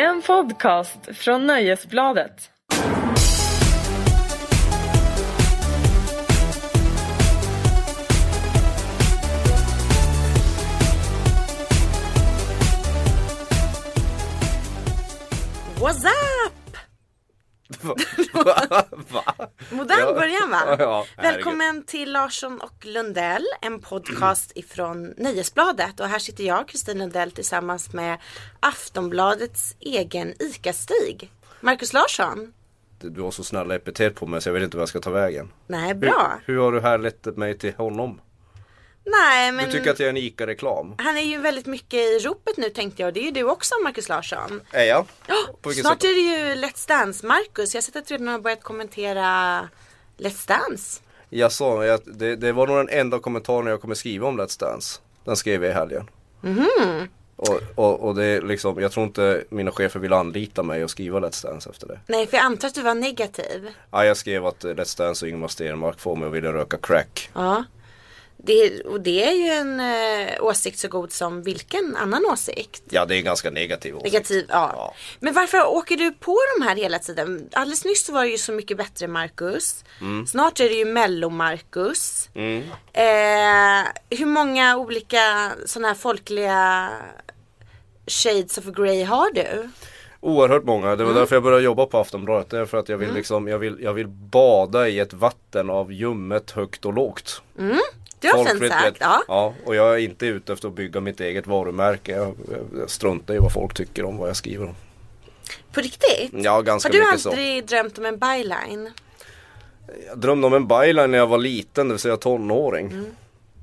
En podcast från Nöjesbladet. What's up? Va? Va? Va? Modern Ja. början va? Ja, herregud. Välkommen till Larsson och Lundell, en podcast ifrån Nöjesbladet. Och här sitter jag, Kristin Lundell, tillsammans med Aftonbladets egen ICA-Stig. Marcus Larsson. Du har så snälla epitet på mig så jag vet inte vad jag ska ta vägen. Nej, bra. Hur, hur har du härlett mig till honom? Nej, men Du tycker att jag är en ICA-reklam? han är ju väldigt mycket i ropet nu tänkte jag. Det är ju du också, Marcus Larsson. Är jag? Vilket snart sätt? är det ju Let's Dance, Marcus. Jag har sett att du redan har börjat kommentera Let's Dance. Jag sa, jag, det, det var nog den enda kommentaren jag kommer skriva om Let's Dance. Den skrev jag i helgen. Mhm. Och, och, och det är liksom, jag tror inte mina chefer vill anlita mig och skriva Let's Dance efter det. Nej, för jag antar att du var negativ. Ja, jag skrev att Let's Dance och Ingmar Stenmark får mig att vilja röka crack. Ja. Det, och det är ju en eh, åsikt så god som vilken annan åsikt. Ja, det är en ganska negativ åsikt. Negativ, ja. Ja. Men varför åker du på de här hela tiden? Alldeles nyss så var det ju Så mycket bättre Marcus. Snart är det ju Mello Marcus. Mm. Eh, hur många olika sådana här folkliga shades of grey har du? Oerhört många. Det var Mm. därför jag började jobba på Aftonbladet. Därför att jag vill liksom, jag vill, jag vill bada i ett vatten av ljummet, högt och lågt. Det var Folk fint sagt. Ja. ja, och jag är inte ute efter att bygga mitt eget varumärke. Jag, jag, struntar i vad folk tycker om vad jag skriver om. På riktigt? Ja, ganska har du mycket så. aldrig drömt om en byline? Jag drömde om en byline när jag var liten, det vill säga tonåring. Mm.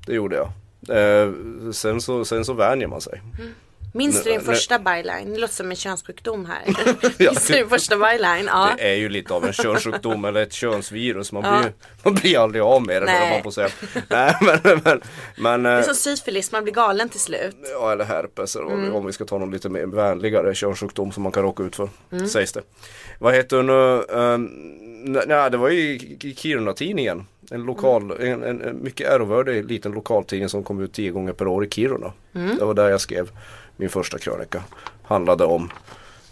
Det gjorde jag. Eh, sen, så, sen så vänjer man sig. Minns du din första byline? Det låter som en könssjukdom här. Ja. Minns du din första byline? Ja. Det är ju lite av en könssjukdom eller ett könsvirus. Man blir, man blir aldrig av med det, Nej. man att säga. Nej, men, men, men Det eh, är som syfilis, man blir galen till slut. Ja eller herpes eller Mm. om vi ska ta någon lite mer vänligare könssjukdom som man kan råka ut för. Mm. Sägs det. Vad heter nu? Um, nej det var ju Kiruna-tidningen. En lokal, Mm. en, en, en mycket ärvördig liten lokaltidning som kom ut tio gånger per år i Kiruna. Mm. Det var där jag skrev min första krönika. Handlade om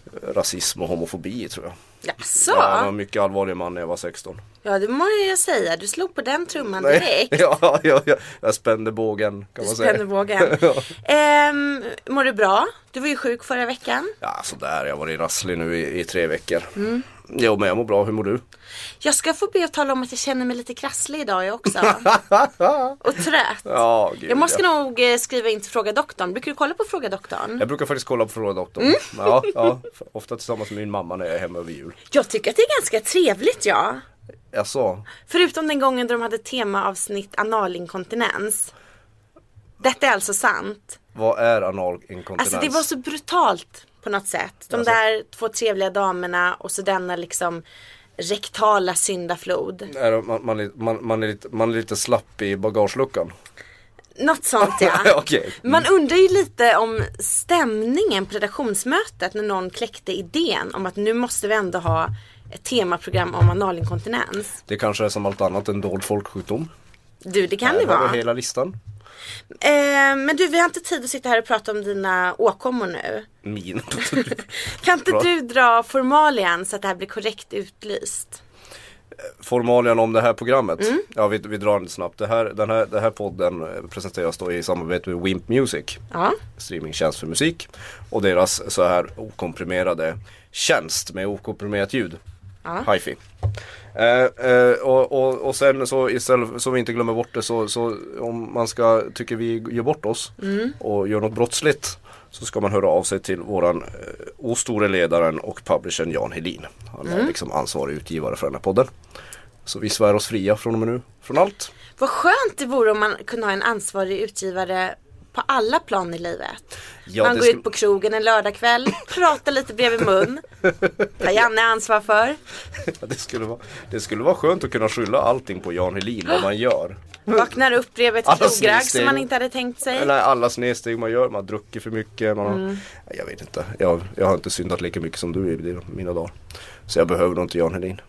eh, rasism och homofobi tror jag. Jaså? Ja, jag var en mycket allvarlig man när jag var 16. Ja det må jag säga. Du slog på den trumman Nej, direkt. ja, ja, ja, jag spände bågen kan Du man säga. spände bågen. Ehm, mår du bra? Du var ju sjuk förra veckan. Ja sådär, jag har varit rasslig nu i, i tre veckor. Mm. Jo men jag mår bra, hur mår du? Jag ska få be att tala om att jag känner mig lite krasslig idag jag också. Och trött. Ja, gud, Jag måste ja. nog eh, skriva in till Fråga Doktorn. Brukar du kolla på Fråga Doktorn? Jag brukar faktiskt kolla på Fråga Doktorn. Mm. Ja, ja, ofta tillsammans med min mamma när jag är hemma över jul. Jag tycker att det är ganska trevligt ja. Jag sa, Förutom den gången då de hade temaavsnitt analinkontinens. Detta är alltså sant. vad är analinkontinens? Alltså det var så brutalt på något sätt. De Alltså. där två trevliga damerna och så denna liksom rektala syndaflod. man, man, man, man, är lite, man är lite slapp i bagageluckan. Något sånt ja. Okej. Man undrar ju lite om stämningen på redaktionsmötet när någon kläckte idén om att nu måste vi ändå ha ett temaprogram om analinkontinens. Det kanske är som allt annat en dold folksjukdom. Du, det kan Här det vara. hela listan. Eh, men du, vi har inte tid att sitta här och prata om dina åkommor nu. Min. Kan inte du dra formalian så att det här blir korrekt utlyst? Formalian om det här programmet. Mm. Ja vi, vi drar den snabbt. Det här, den, här, den här podden eh, presenteras då i samarbete med Wimp Music. Ja. streamingtjänst för musik och deras så här okomprimerade tjänst med okomprimerat ljud. Ja. Hifi. Eh, eh, och, och, och sen så istället så vi inte glömmer bort det så, så om man ska, tycker vi gör bort oss och gör något brottsligt så ska man höra av sig till våran eh, ostore ledaren och publishern Jan Hedin. Han är liksom ansvarig utgivare för den här podden. Så vi svär oss fria från och med nu från allt. Vad skönt det vore om man kunde ha en ansvarig utgivare på alla plan i livet. Ja, man går skulle- ut på krogen en lördagkväll, pratar lite bredvid mun. Tar Janne ansvar för. Ja, Det skulle, vara, det skulle vara skönt att kunna skylla allting på Jan Helin vad man gör. Vaknar upp bredvid ett snedsteg. som man inte hade tänkt sig. Eller alla snedsteg man gör, man har druckit för mycket. Man har, Mm. Jag vet inte, jag, jag har inte syndat lika mycket som du i mina dagar. Så jag behöver nog inte Jan Helin.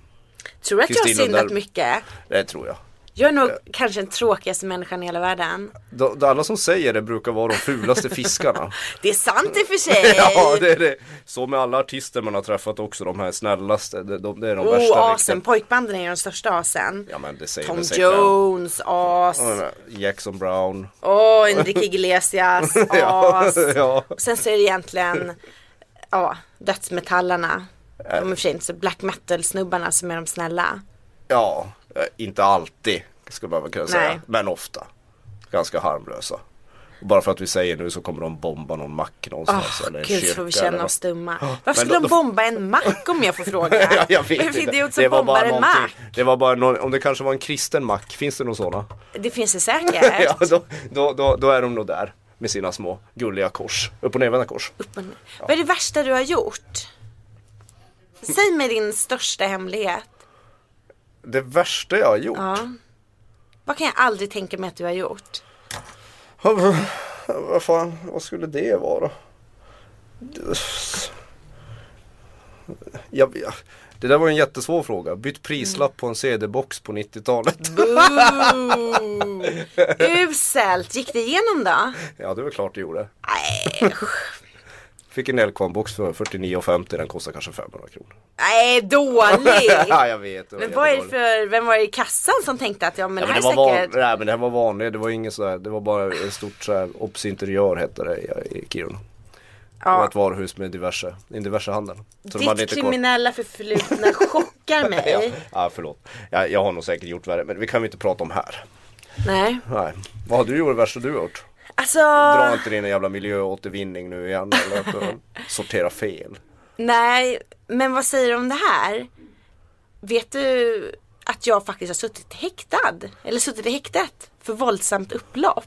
Tror du att jag har syndat mycket? Det tror jag. Jag är nog kanske den tråkigaste människan i hela världen. De, de alla som säger det brukar vara de fulaste fiskarna. Det är sant i och för sig. ja, det är det. Så med alla artister man har träffat också, de här snällaste, det, de, det är de Oh, värsta. asen. Pojkbanden är ju de största asen. Ja men det säger Tom själv. Jones, as. Ja, Jackson Brown. Åh, Enrique Iglesias, as. ja. Och sen så är det egentligen ja, dödsmetallarna. De är för sig inte så black metal snubbarna som är de snälla. ja, eh, inte alltid skulle man kunna säga. Nej. Men ofta. Ganska harmlösa. Och bara för att vi säger nu så kommer de bomba någon mack någonstans. Åh eller en gud kyrka så får vi känna oss dumma. Varför skulle då- de bomba en mack om jag får fråga? Ja, jag vet Vad är det för inte. idiot som bombar en mack? Det var bara någon, om det kanske var en kristen mack, finns det några sådana? Det finns det säkert. ja, då, då, då, då är de nog där. Med sina små gulliga kors. Upp och nervända kors. Men, Vad är det värsta du har gjort? Säg mig din största hemlighet. Det värsta jag har gjort? Ja. Vad kan jag aldrig tänka mig att du har gjort? Vad fan, vad skulle det vara? Jag, jag, det där var en jättesvår fråga. Bytt prislapp på en CD-box på 90-talet. Boo! Uselt! Gick det igenom då? Ja, det väl klart det gjorde. Nej, Fick en Elkvan-box för 49,50. Den kostar kanske 500 kronor. Nej dålig! ja, jag vet. det Men vad är det för, vem var det i kassan som tänkte att ja men Ja, det här det, var är van, säkert nej, men det här var vanligt, det var inget sådär, det var bara ett stort såhär Obs interiör hette det i, i Kiruna. Det var ja. ett varuhus med diverse, en diverse handel. Så Ditt kriminella förflutna chockar Ja, mig. ja förlåt. Jag, jag har nog säkert gjort värre, men vi kan vi inte prata om här. Nej. Nej. Vad har du gjort det värsta du har gjort? Alltså, Dra inte din jävla miljöåtervinning nu igen eller att du sortera fel. nej, men vad säger du om det här? Vet du att jag faktiskt har suttit häktad? Eller suttit i häktet för våldsamt upplopp?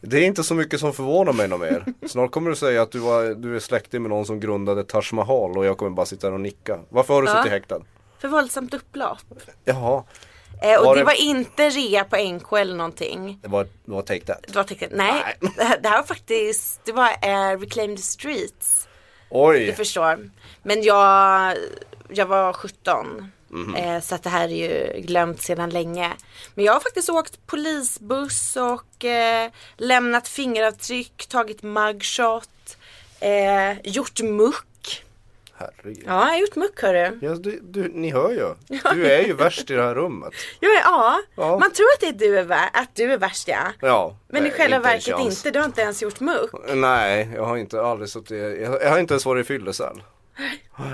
Det är inte så mycket som förvånar mig något mer. Snart kommer du säga att du, var, du är släktig med någon som grundade Taj Mahal och jag kommer bara sitta här och nicka. Varför har du Ja. suttit häktad? För våldsamt upplopp. Jaha, Eh, och Var det... det- var inte rea på NK eller någonting. det var, det var take that. Det var tänkte, nej, det här, det här var faktiskt, det var eh, Reclaim the Streets. Du Oj! förstår. Men jag, jag var 17. Mhm. Eh, så att det här är ju glömt sedan länge. Men jag har faktiskt åkt polisbuss och eh, lämnat fingeravtryck, tagit mugshot, eh, gjort muck. Herregud. Ja, jag har gjort muck hörru. Ja, du, du, ni hör ju. Du är ju värst i det här rummet. Är, ja, Ja. man tror att, det är du är vär, att du är värst ja. Ja. Men i själva inte verket inte, du har inte ens gjort muck. Nej, jag har inte aldrig suttit, jag, jag har inte ens varit i fyllecell.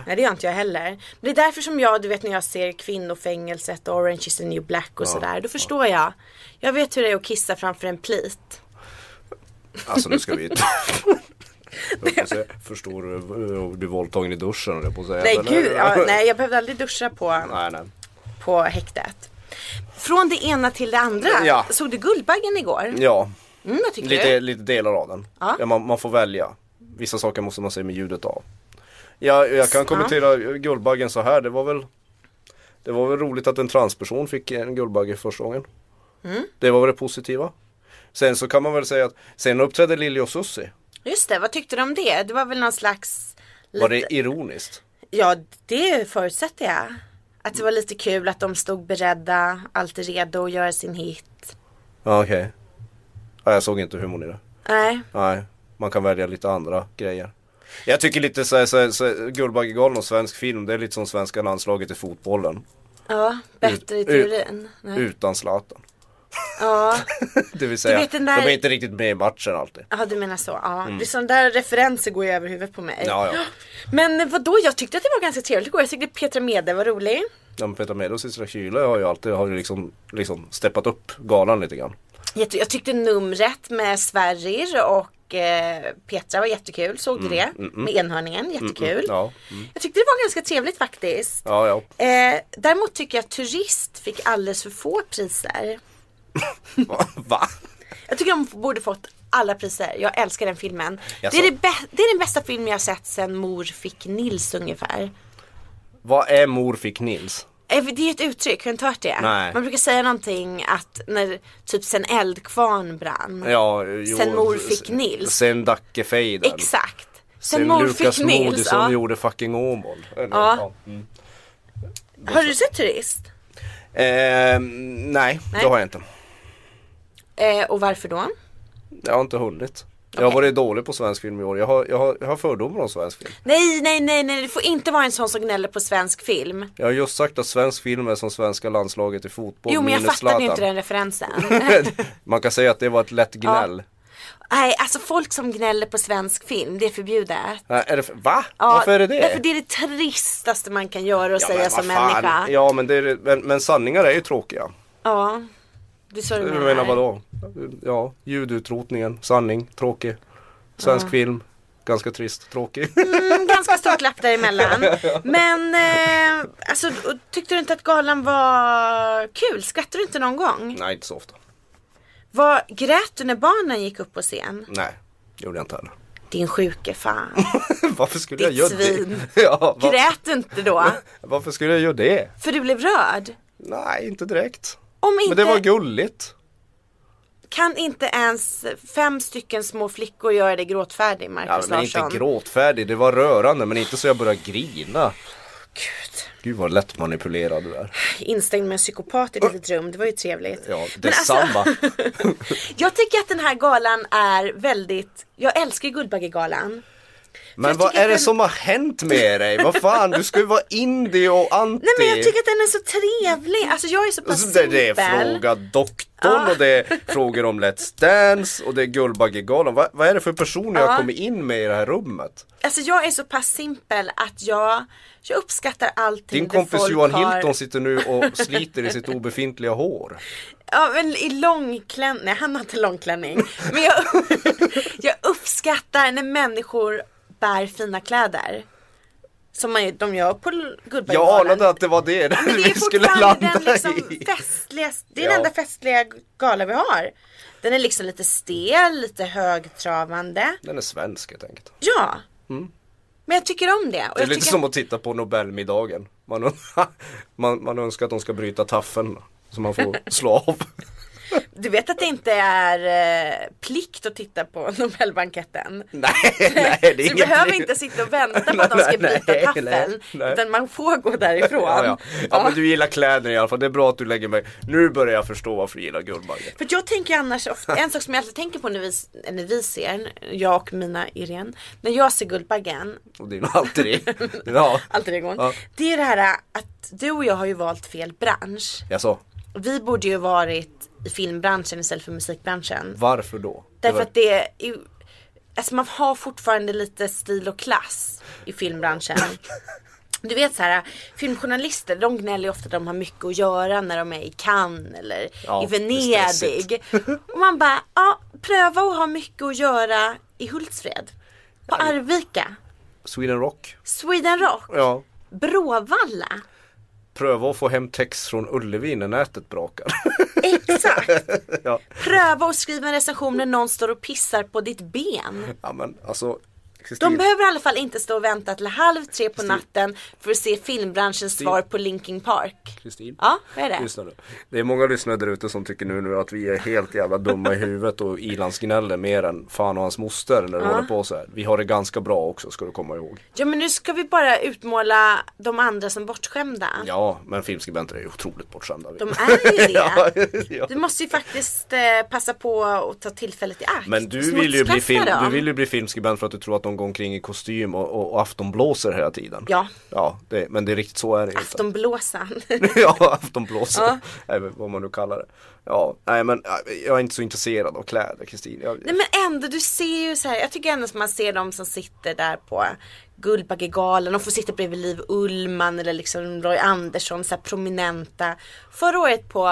Nej det gör inte jag heller. Det är därför som jag, du vet när jag ser kvinnofängelset och Orange is the new black och sådär. Då förstår jag. Jag vet hur det är att kissa framför en plit. Alltså nu ska vi säga, Förstår du att bli våldtagen i duschen jag på att säga. Nej eller? gud, ja, nej jag behövde aldrig duscha på, nej, nej. på häktet. Från det ena till det andra. Ja. Såg du Guldbaggen igår? Ja, Mm, vad tycker lite, du? lite delar av den. Ja. Ja. man, man får välja. Vissa saker måste man se med ljudet av. Ja, jag kan kommentera Guldbaggen så här. Det var väl Det var väl roligt att en transperson fick en Guldbagge första gången. Mm. Det var väl det positiva. Sen så kan man väl säga att sen uppträdde Lili och Susie. Just det, vad tyckte du om det? Det var väl någon slags Var lite... det ironiskt? Ja, det förutsätter jag. Att det var lite kul att de stod beredda, alltid redo att göra sin hit. Ja okej. Ja, jag såg inte humorn i det. Nej, Nej, man kan välja lite andra grejer. Jag tycker lite såhär, så, så, Guldbaggegalan och svensk film, det är lite som svenska landslaget i fotbollen. ja, bättre i teorin. Utan Zlatan. Ja, Det vill säga, vet den där- de är inte riktigt med i matchen alltid. ja, du menar så. Ja. Det är sådana där referenser går ju över huvudet på mig. Mm. Ja, ja. Men vadå, jag tyckte att det var ganska trevligt igår. Jag tyckte Petra Mede var rolig. Ja, men Peter Medos och Sissela Kyle har ju alltid har ju liksom, liksom steppat upp galan lite grann. Jag tyckte numret med Sverrir och eh, Petra var jättekul. Såg du det? Med enhörningen, jättekul. Mm, Ja, mm. Jag tyckte det var ganska trevligt faktiskt. ja, ja. Eh, däremot tycker jag att Turist fick alldeles för få priser. Va? Jag tycker de borde fått alla priser. Jag älskar den filmen. Det Jaså? är, det, det är den bästa film jag sett sen Mor fick Nils ungefär. Vad är Mor fick Nils? Eh, Det är ett uttryck, har du inte hört det? Nej. Man brukar säga någonting att när typ sen eldkvarn brann. Ja, jo, Sen Mor fick Nils. Sen Dackefejden. Exakt. Sen, Sen Mor Lukas fick Nils. Moodysson Ja. gjorde fucking Åmål. Eller, Ja. Mm. Har du sett Turist? Eh, nej, Nej. det har jag inte. Eh, och varför då? Jag har inte hunnit. Jag har varit dålig på svensk film i år. Jag har, jag har, jag har fördomar om svensk film. Nej, nej, nej, nej, det får inte vara en sån som gnäller på svensk film. Jag har just sagt att svensk film är som svenska landslaget i fotboll Jo, men jag fattade ju inte den referensen. Man kan säga att det var ett lätt gnäll. nej, alltså folk som gnäller på svensk film, det är förbjudet. Nej, är det, va? Ja, Varför är det det? Därför det är det tristaste man kan göra och Ja, säga som fan. människa. Ja men, det är, men, men sanningar är ju tråkiga. Ja, det är så du menar. menar vadå? Ja, ljudutrotningen, sanning, tråkig. Svensk film, ganska trist, tråkig. Mm, ganska stor klapp däremellan. Men eh, alltså, tyckte du inte att galan var kul? Skrattade du inte någon gång? Nej, inte så ofta. Var, grät du när barnen gick upp på scen? Nej, gjorde jag inte heller. Din sjuke fan. Varför skulle jag Ditt göra svin. det? Ja, va, Grät inte då? varför skulle jag göra det? För du blev rörd? Nej, inte direkt. Om Men inte, det var gulligt. Kan inte ens fem stycken små flickor göra dig gråtfärdig, Ja, Marcus men inte Larsson? gråtfärdig, det var rörande men inte så jag började grina. Gud. Gud vad lätt manipulerad du är. Instängd med en psykopat i ett litet rum, det var ju trevligt. Ja, Men alltså- detsamma. Jag tycker att den här galan är väldigt, jag älskar Guldbaggegalan. Men jag vad är det den- som har hänt med dig? Vad fan, du ska ju vara indie och anti. Nej men jag tycker att den är så trevlig, alltså jag är så pass det, det är simpel. Fråga doktorn och det är frågor om Let's Dance och det är Guldbaggegalan. Vad, vad är det för personer jag Ja. kommer in med i det här rummet? Alltså jag är så pass simpel att jag, jag uppskattar allting Din kompis Johan har... Hilton sitter nu och sliter i sitt obefintliga hår. Ja men i långklänning, nej han har inte långklänning. Men jag, jag uppskattar när människor bär fina kläder. Som man, de gör på Jag Guldbaggegalan. anade att det var det, det vi skulle landa den liksom i. festliga, det är Ja. den enda festliga gala vi har. Den är liksom lite stel, lite högtravande. Den är svensk helt enkelt. Ja. Men jag tycker om det. Mm. Det är jag lite tycker som att titta på Nobelmiddagen. Man, man, man önskar att de ska bryta taffeln så man får slå av. Du vet att det inte är eh, plikt att titta på Nobelbanketten. nej, nej, det är Så du inget behöver inte sitta och vänta på att de ska nej, taffeln. Utan man får gå därifrån. Ja, ja. ja, Ja. men du gillar kläder i alla fall. Det är bra att du lägger mig. Nu börjar jag förstå varför du gillar Guldbaggen. För jag tänker annars ofta, en sak som jag alltid tänker på när vi, när vi ser, jag och mina Irene, när jag ser Guldbaggen, Och det är nog alltid det. Ja, går, Ja. det är det här att du och jag har ju valt fel bransch. jag sa. Vi borde ju varit i filmbranschen istället för musikbranschen. Varför då? Därför var- att det är ju, alltså man har fortfarande lite stil och klass i filmbranschen. Du vet så här, filmjournalister de gnäller ofta att de har mycket att göra när de är i Cannes eller Ja, i Venedig. Och man bara, ja pröva att ha mycket att göra i Hultsfred. På Arvika. Sweden Rock. Sweden Rock. Ja. Bråvalla. Pröva att få hem text från Ullevi när nätet brakar. Exakt. ja. Pröva att skriva en recension när någon står och pissar på ditt ben. ja men alltså. Kristin, De behöver i alla fall inte stå och vänta till halv tre på natten för att se filmbranschens svar på Linkin Park. Kristin. Ja, vad är det? Lyssna nu. Det är många lyssnare där ute som tycker nu, nu att vi är helt jävla dumma i huvudet och ilandsgnäller mer än fan och hans moster när det håller på så här. Vi har det ganska bra också ska du komma ihåg. Ja men nu ska vi bara utmåla de andra som bortskämda. Ja, men filmskribenter är ju otroligt bortskämda. De är ju det. ja, ja. Du måste ju faktiskt eh, passa på att ta tillfället i akt. Men du vill, ju bli film, dem. du vill ju bli filmskribent för att du tror att de går omkring i kostym och, och, och aftonblåser hela tiden. Ja. Ja, det, men det är riktigt så är det inte. Aftonblåsan. ja, aftonblåsare. Ja. Även vad man nu kallar det. Ja, nej men äh, jag är inte så intresserad av kläder Kristin. Jag, Nej men ändå, du ser ju så här, jag tycker ändå att man ser de som sitter där på Guldbaggegalan och får sitta bredvid Liv Ullman eller liksom Roy Andersson, så här prominenta. Förra året på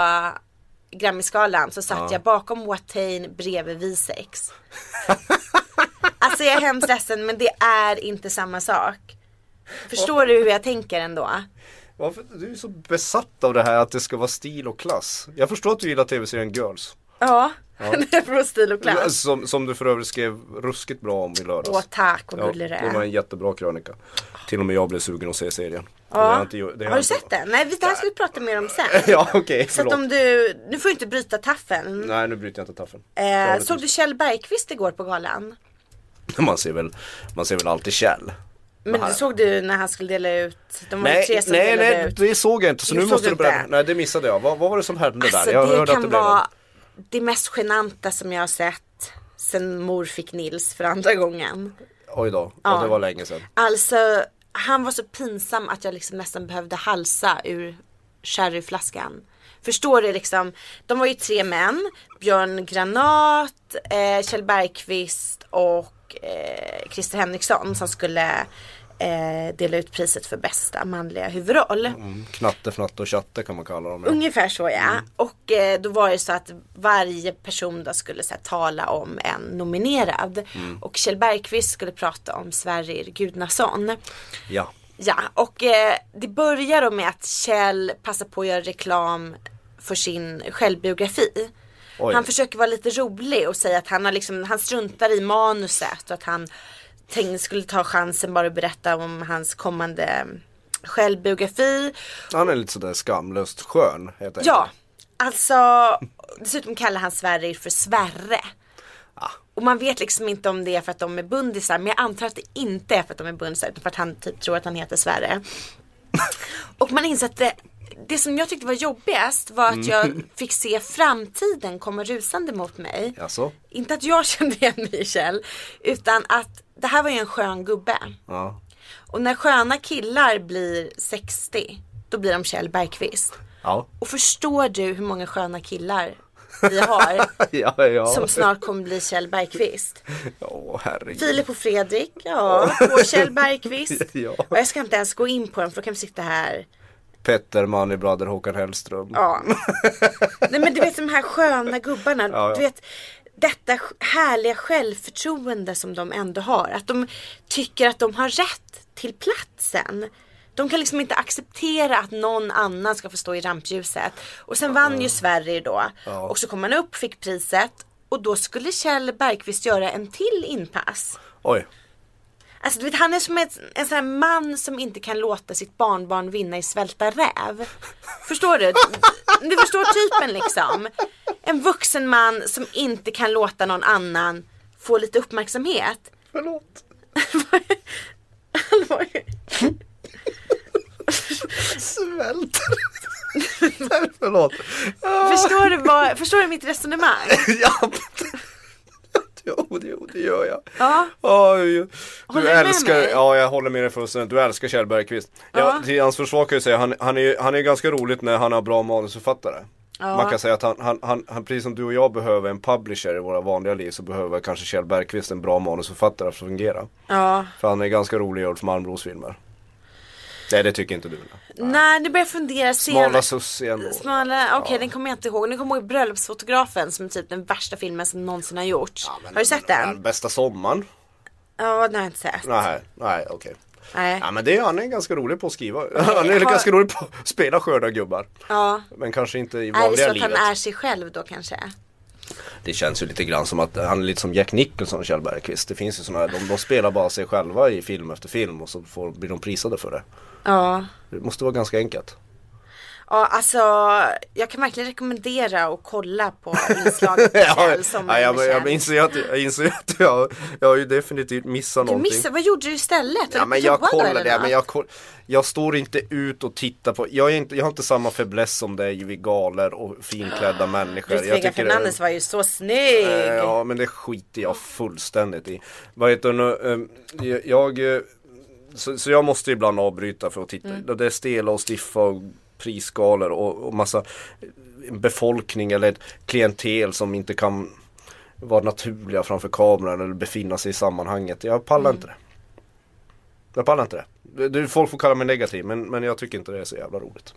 Grammyskalan så satt Ja. jag bakom Watain bredvid Visex. alltså jag är hemskt ledsen men det är inte samma sak. Förstår du hur jag tänker ändå? Varför, du är så besatt av det här att det ska vara stil och klass. Jag förstår att du gillar tv-serien Girls. Ja, det är på stil och klass. Som, som du för övrigt skrev ruskigt bra om i lördags. Åh tack vad Ja, gullig du det var en jättebra krönika. Till och med jag blev sugen att se serien. Ja. har inte Har du sett den? Nej, det här ska vi prata mer om sen. ja okej, Så att om du, nu får du inte bryta taffeln. Nej nu bryter jag inte taffeln. Jag Eh, såg du. Kjell Bergqvist igår på galan? Man ser väl, man ser väl alltid Kjell. Men du såg du när han skulle dela ut? De var Nej, tre som nej, delade nej, ut. det såg jag inte så Jo, nu måste du du berätta. Nej, det missade jag. Vad, vad var det som hände Alltså där? Jag det hörde att kan det blev vara något. det mest genanta som jag har sett sen mor fick Nils för andra gången. Oj då, Ja. ja. det var länge sedan. Alltså han var så pinsam att jag liksom nästan behövde halsa ur sherryflaskan. Förstår du liksom? De var ju tre män. Björn Granat, eh, Kjell Bergqvist och eh, Christer Henriksson som skulle eh, dela ut priset för bästa manliga huvudroll. Mm, knatte, fnatte och chatte kan man kalla dem. ja. Ungefär så ja. Och eh, då var det så att varje person då skulle så här, tala om en nominerad. Och Kjell Bergqvist skulle prata om Sverrir Gudnason. Ja. Ja, och eh, det börjar då med att Kjell passar på att göra reklam för sin självbiografi. Oj. Han försöker vara lite rolig och säga att han har liksom, han struntar i manuset och att han tänkte skulle ta chansen bara att berätta om hans kommande självbiografi. Han är lite sådär skamlöst skön helt enkelt. Ja, alltså dessutom kallar han Sverrir för Sverre. Ah. Och man vet liksom inte om det är för att de är bundisar men jag antar att det inte är för att de är bundisar utan för att han typ tror att han heter Sverre. Och man inser att det, det som jag tyckte var jobbigast var att jag fick se framtiden komma rusande mot mig. Jaså? Inte att jag kände igen Kjell utan att det här var ju en skön gubbe. Ja. Och när sköna killar blir 60 då blir de Kjell Bergqvist. Ja. Och förstår du hur många sköna killar vi har ja, ja. som snart kommer bli Kjell Bergqvist? Herregud. Filip och Fredrik, ja, två Kjell Bergqvist. Ja. Och jag ska inte ens gå in på dem för då kan vi sitta här. Petter, Money Brother, Håkan Hellström. Ja. Nej men du vet de här sköna gubbarna. Ja, ja. Du vet detta härliga självförtroende som de ändå har. Att de tycker att de har rätt till platsen. De kan liksom inte acceptera att någon annan ska få stå i rampljuset. Och sen vann ju Sverige då. Och så kom han upp, fick priset. Och då skulle Kjell Bergqvist göra en till inpass. Oj. Alltså du vet han är som ett, en sån här man som inte kan låta sitt barnbarn vinna i svälta räv. Förstår du? Du förstår typen liksom. En vuxen man som inte kan låta någon annan få lite uppmärksamhet. Förlåt. Svälter. Nej, förlåt. Förstår du, vad, förstår du mitt resonemang? ja. Jo, det, jo, det gör jag. Ja. Oj, du du med älskar, mig? ja jag håller med dig fullständigt. Du älskar Kjell Bergqvist. Ja. Ja. till hans försvar kan jag säga, han, han, är, han är ganska roligt när han har bra manusförfattare. Ja. Man kan säga att han, han, han, han, precis som du och jag behöver en publisher i våra vanliga liv så behöver kanske Kjell Bergqvist en bra manusförfattare för att fungera. Ja. För han är ganska rolig i Ulf Malmros filmer. Nej det tycker inte du. Nej, nu börjar jag fundera Smala ändå. Smala, okej den kommer jag inte ihåg. Nu kommer jag ihåg Bröllopsfotografen som är typ den värsta filmen som någonsin har gjorts. Men- har du sett men- den? Bästa sommaren? Ja, den har jag inte sett. Nej, nej okej. Nej. Ja men det är han är ganska rolig på att skriva. Han är har- ganska rolig på att spela sköna gubbar. Ja. Men kanske inte i Är det vanliga så att livet. han är sig själv då kanske? Det känns ju lite grann som att han är lite som Jack Nicholson och Kjell Bergqvist. Det finns ju sådana här, de, de spelar bara sig själva i film efter film och så får, blir de prisade för det. Ja. Det måste vara ganska enkelt. Ja, alltså jag kan verkligen rekommendera att kolla på inslaget med Kjell som ja, jag, jag, inser att, jag inser att jag, jag har ju definitivt missat Du någonting. missade, vad gjorde du istället? Ja men jag eller det, men jag, koll- jag står inte ut och tittar på, jag, är inte, jag har inte samma fäbless som dig vid galor och finklädda människor. Ludvig tycker det- Fernandez var ju så snygg. Eh, Ja men det skiter jag fullständigt i. Vad heter det nu? eh, Jag, eh, så, så jag måste ibland avbryta för att titta. Mm. Det är stela och stiffa och prisgalor och, och massa eh, befolkning eller ett klientel som inte kan vara naturliga framför kameran eller befinna sig i sammanhanget. Jag pallar Mm. inte det. Jag pallar inte det. det. Folk får kalla mig negativ men, men jag tycker inte det är så jävla roligt.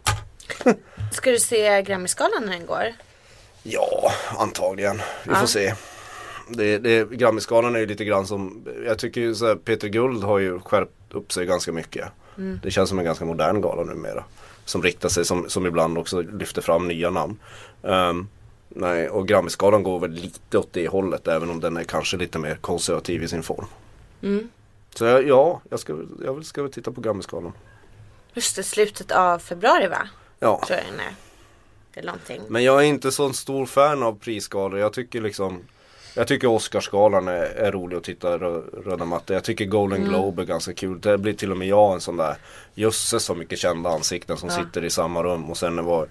Ska du se Grammyskalan när den går? Ja, antagligen. Vi Ja. får se. Det, det, Grammyskalan är ju lite grann som, jag tycker ju så här, Peter Guld har ju skärpt upp sig ganska mycket. Mm. Det känns som en ganska modern gala numera. Som riktar sig, som, som ibland också lyfter fram nya namn. Ehm, nej, och Grammyskalan går väl lite åt det hållet även om den är kanske lite mer konservativ i sin form. Mm. Så ja, jag ska, jag ska väl titta på Grammyskalan. Just det, slutet av februari va? Ja. Tror jag den är. Eller någonting. Men jag är inte så en stor fan av prisgalor. Jag tycker liksom Jag tycker Oscarsgalan är, är rolig att titta rö- röda mattor. Jag tycker Golden Mm. Globe är ganska kul. Det blir till och med jag en sån där Jösses så mycket kända ansikten som sitter i samma rum och sen var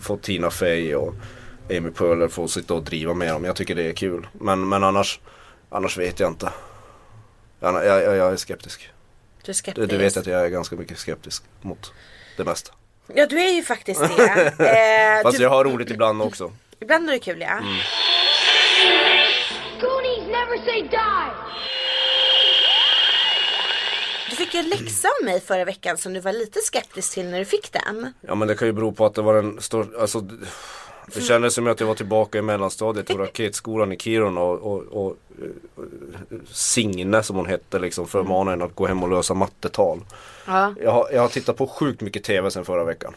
får Tina Fey och Amy Poehler få sitta och driva med dem. Jag tycker det är kul. Men, men annars, annars vet jag inte. Jag, jag, jag, är skeptisk. Du är Du, skeptisk. du vet att jag är ganska mycket skeptisk mot det mesta. Ja du är ju faktiskt det. Eh, Fast du, jag har roligt ibland också. Ibland är det kul ja. Mm. Never say die! Du fick en läxa av mig förra veckan som du var lite skeptisk till när du fick den. Ja men det kan ju bero på att det var en stor, alltså det- kändes som att jag var tillbaka i mellanstadiet på raketskolan i Kiruna och, och, och Signe som hon hette liksom förmanade en att gå hem och lösa mattetal. Ja. Jag har, jag har tittat på sjukt mycket TV sen förra veckan.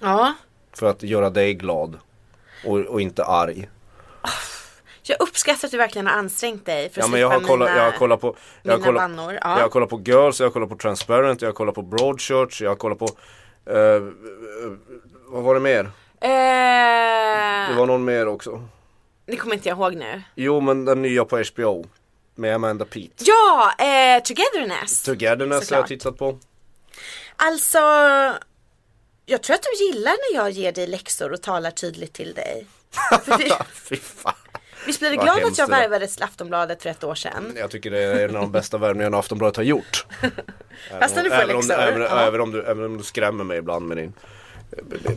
Ja. För att göra dig glad. Och, och inte arg. Jag uppskattar att du verkligen har ansträngt dig för att Ja men jag har kollat, mina... jag har kollat på jag har kollat, bannor, ja. Jag har kollat på Girls, jag har kollat på Transparent, jag har kollat på Broadchurch, jag har kollat på eh, Vad var det mer? Eh, Det var någon mer också. Det kommer inte jag ihåg nu. Jo men den nya på HBO. Med Amanda Peet. Ja, eh, Togetherness. Togetherness har jag tittat på. Alltså, jag tror att du gillar när jag ger dig läxor och talar tydligt till dig. Fy fan. Visst blev du glad att jag värvades till Aftonbladet för ett år sedan? Jag tycker det är en av de bästa värvningarna Aftonbladet har gjort. Fast när du får även, om, läxor. även, ja. även, om du, även om du skrämmer mig ibland med din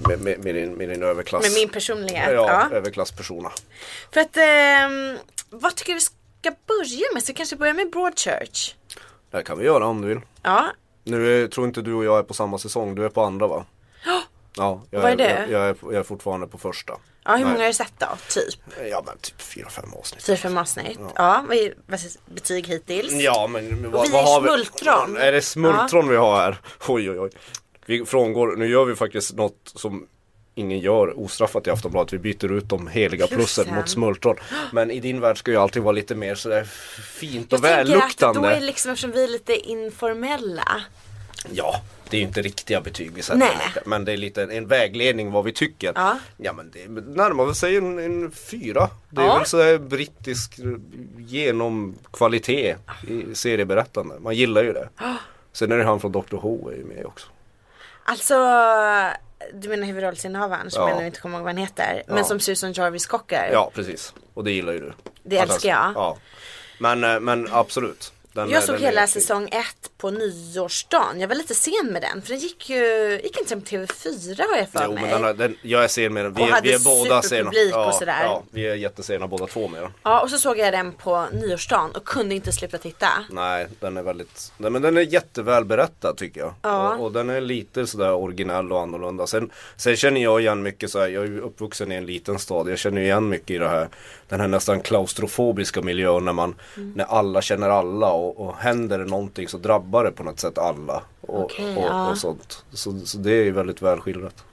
med, med, med, din, med din överklass. Med min personlighet. Ja, Ja. överklasspersona. För att, ehm, vad tycker du vi ska börja med? Så kanske börja med Broadchurch? Det kan vi göra om du vill. Ja, Nu tror inte du och jag är på samma säsong, du är på andra va? Ja, jag, Vad är det? Jag, jag, är, jag är fortfarande på första. ja hur många har du sett då? Typ? Ja men typ fyra fem avsnitt. Fyra, fem avsnitt? Ja, vad är vad är betyg hittills? Ja men Och vad, vi vad är har vi? smultron. Är det smultron vi har här? Oj oj oj. Vi frångår, nu gör vi faktiskt något som ingen gör ostraffat i Aftonbladet. Vi byter ut de heliga plussen mot smultron. Men i din värld ska ju alltid vara lite mer sådär fint och Jag tänker att då välluktande. är liksom eftersom vi är lite informella. Ja, det är ju inte riktiga betyg vi sätter. Men det är lite en, vägledning vad vi tycker. Ja. Ja men det närmar sig en, en fyra. Det är Ja. väl sådär brittisk genomkvalitet i serieberättande. Man gillar ju det. Sen är det han från Dr Who är ju med också. Alltså, du menar huvudrollsinnehavaren som Ja. jag nu inte kommer ihåg vad han heter. Men Ja. som Susan Jarvis Cocker. Ja precis. Och det gillar ju du. Det älskar jag. Ja. Men, eh, men absolut. Den, Jag såg hela säsong ett på nyårsdagen. Jag var lite sen med den. För den gick ju, gick inte på TV4 har jag för Jo, mig. men den, den, jag är sen med den. Vi, Och är- hade vi är båda sena. superpublik och Ja, sådär. ja, vi är jättesena båda två med den. Ja, och så såg jag den på nyårsdagen och kunde inte sluta titta. Nej, den är väldigt, nej, men den är jättevälberättad tycker jag. Ja. Och, och den är lite sådär originell och annorlunda. Sen, sen känner jag igen mycket så här, jag är ju uppvuxen i en liten stad. Jag känner igen mycket i det här, den här nästan klaustrofobiska miljön när man, Mm. när alla känner alla och, och händer det någonting så drabbar det på något sätt alla. Och, Okej, och, ja. och sånt. Så, så det är ju väldigt välskildrat.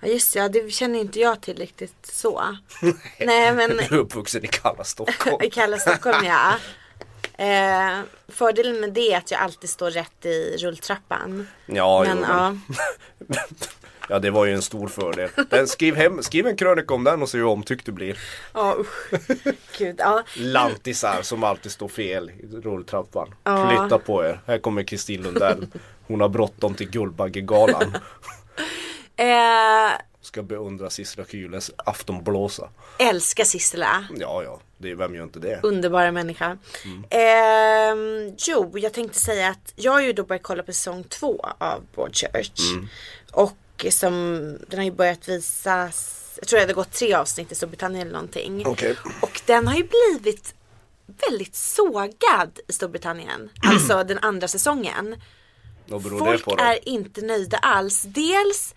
Ja just det, ja, det känner inte jag till riktigt så. Nej men Du är uppvuxen i kalla Stockholm. i kalla Stockholm ja. Eh, fördelen med det är att jag alltid står rätt i rulltrappan. Ja, Men jo, men, ja det var ju en stor fördel. Den, skriv, hem, skriv en krönika om den och se hur omtyckt du blir. Ja usch. Gud, ja. Lantisar som alltid står fel i rulltrappan. Ja. Flytta på er. Här kommer Kristin Lundell. Hon har bråttom till Guldbaggegalan. Eh, Ska beundra Sissela Kyles aftonblåsa. älskar Sissela. Ja, ja. Det, vem gör inte det? Underbara människa. Ehm, jo, jag tänkte säga att jag har ju då börjat kolla på säsong två av Broadchurch. Och som, den har ju börjat visas, jag tror det hade gått tre avsnitt i Storbritannien eller någonting. Okej. Och den har ju blivit väldigt sågad i Storbritannien. Alltså den andra säsongen. Beror Folk är inte nöjda alls. Dels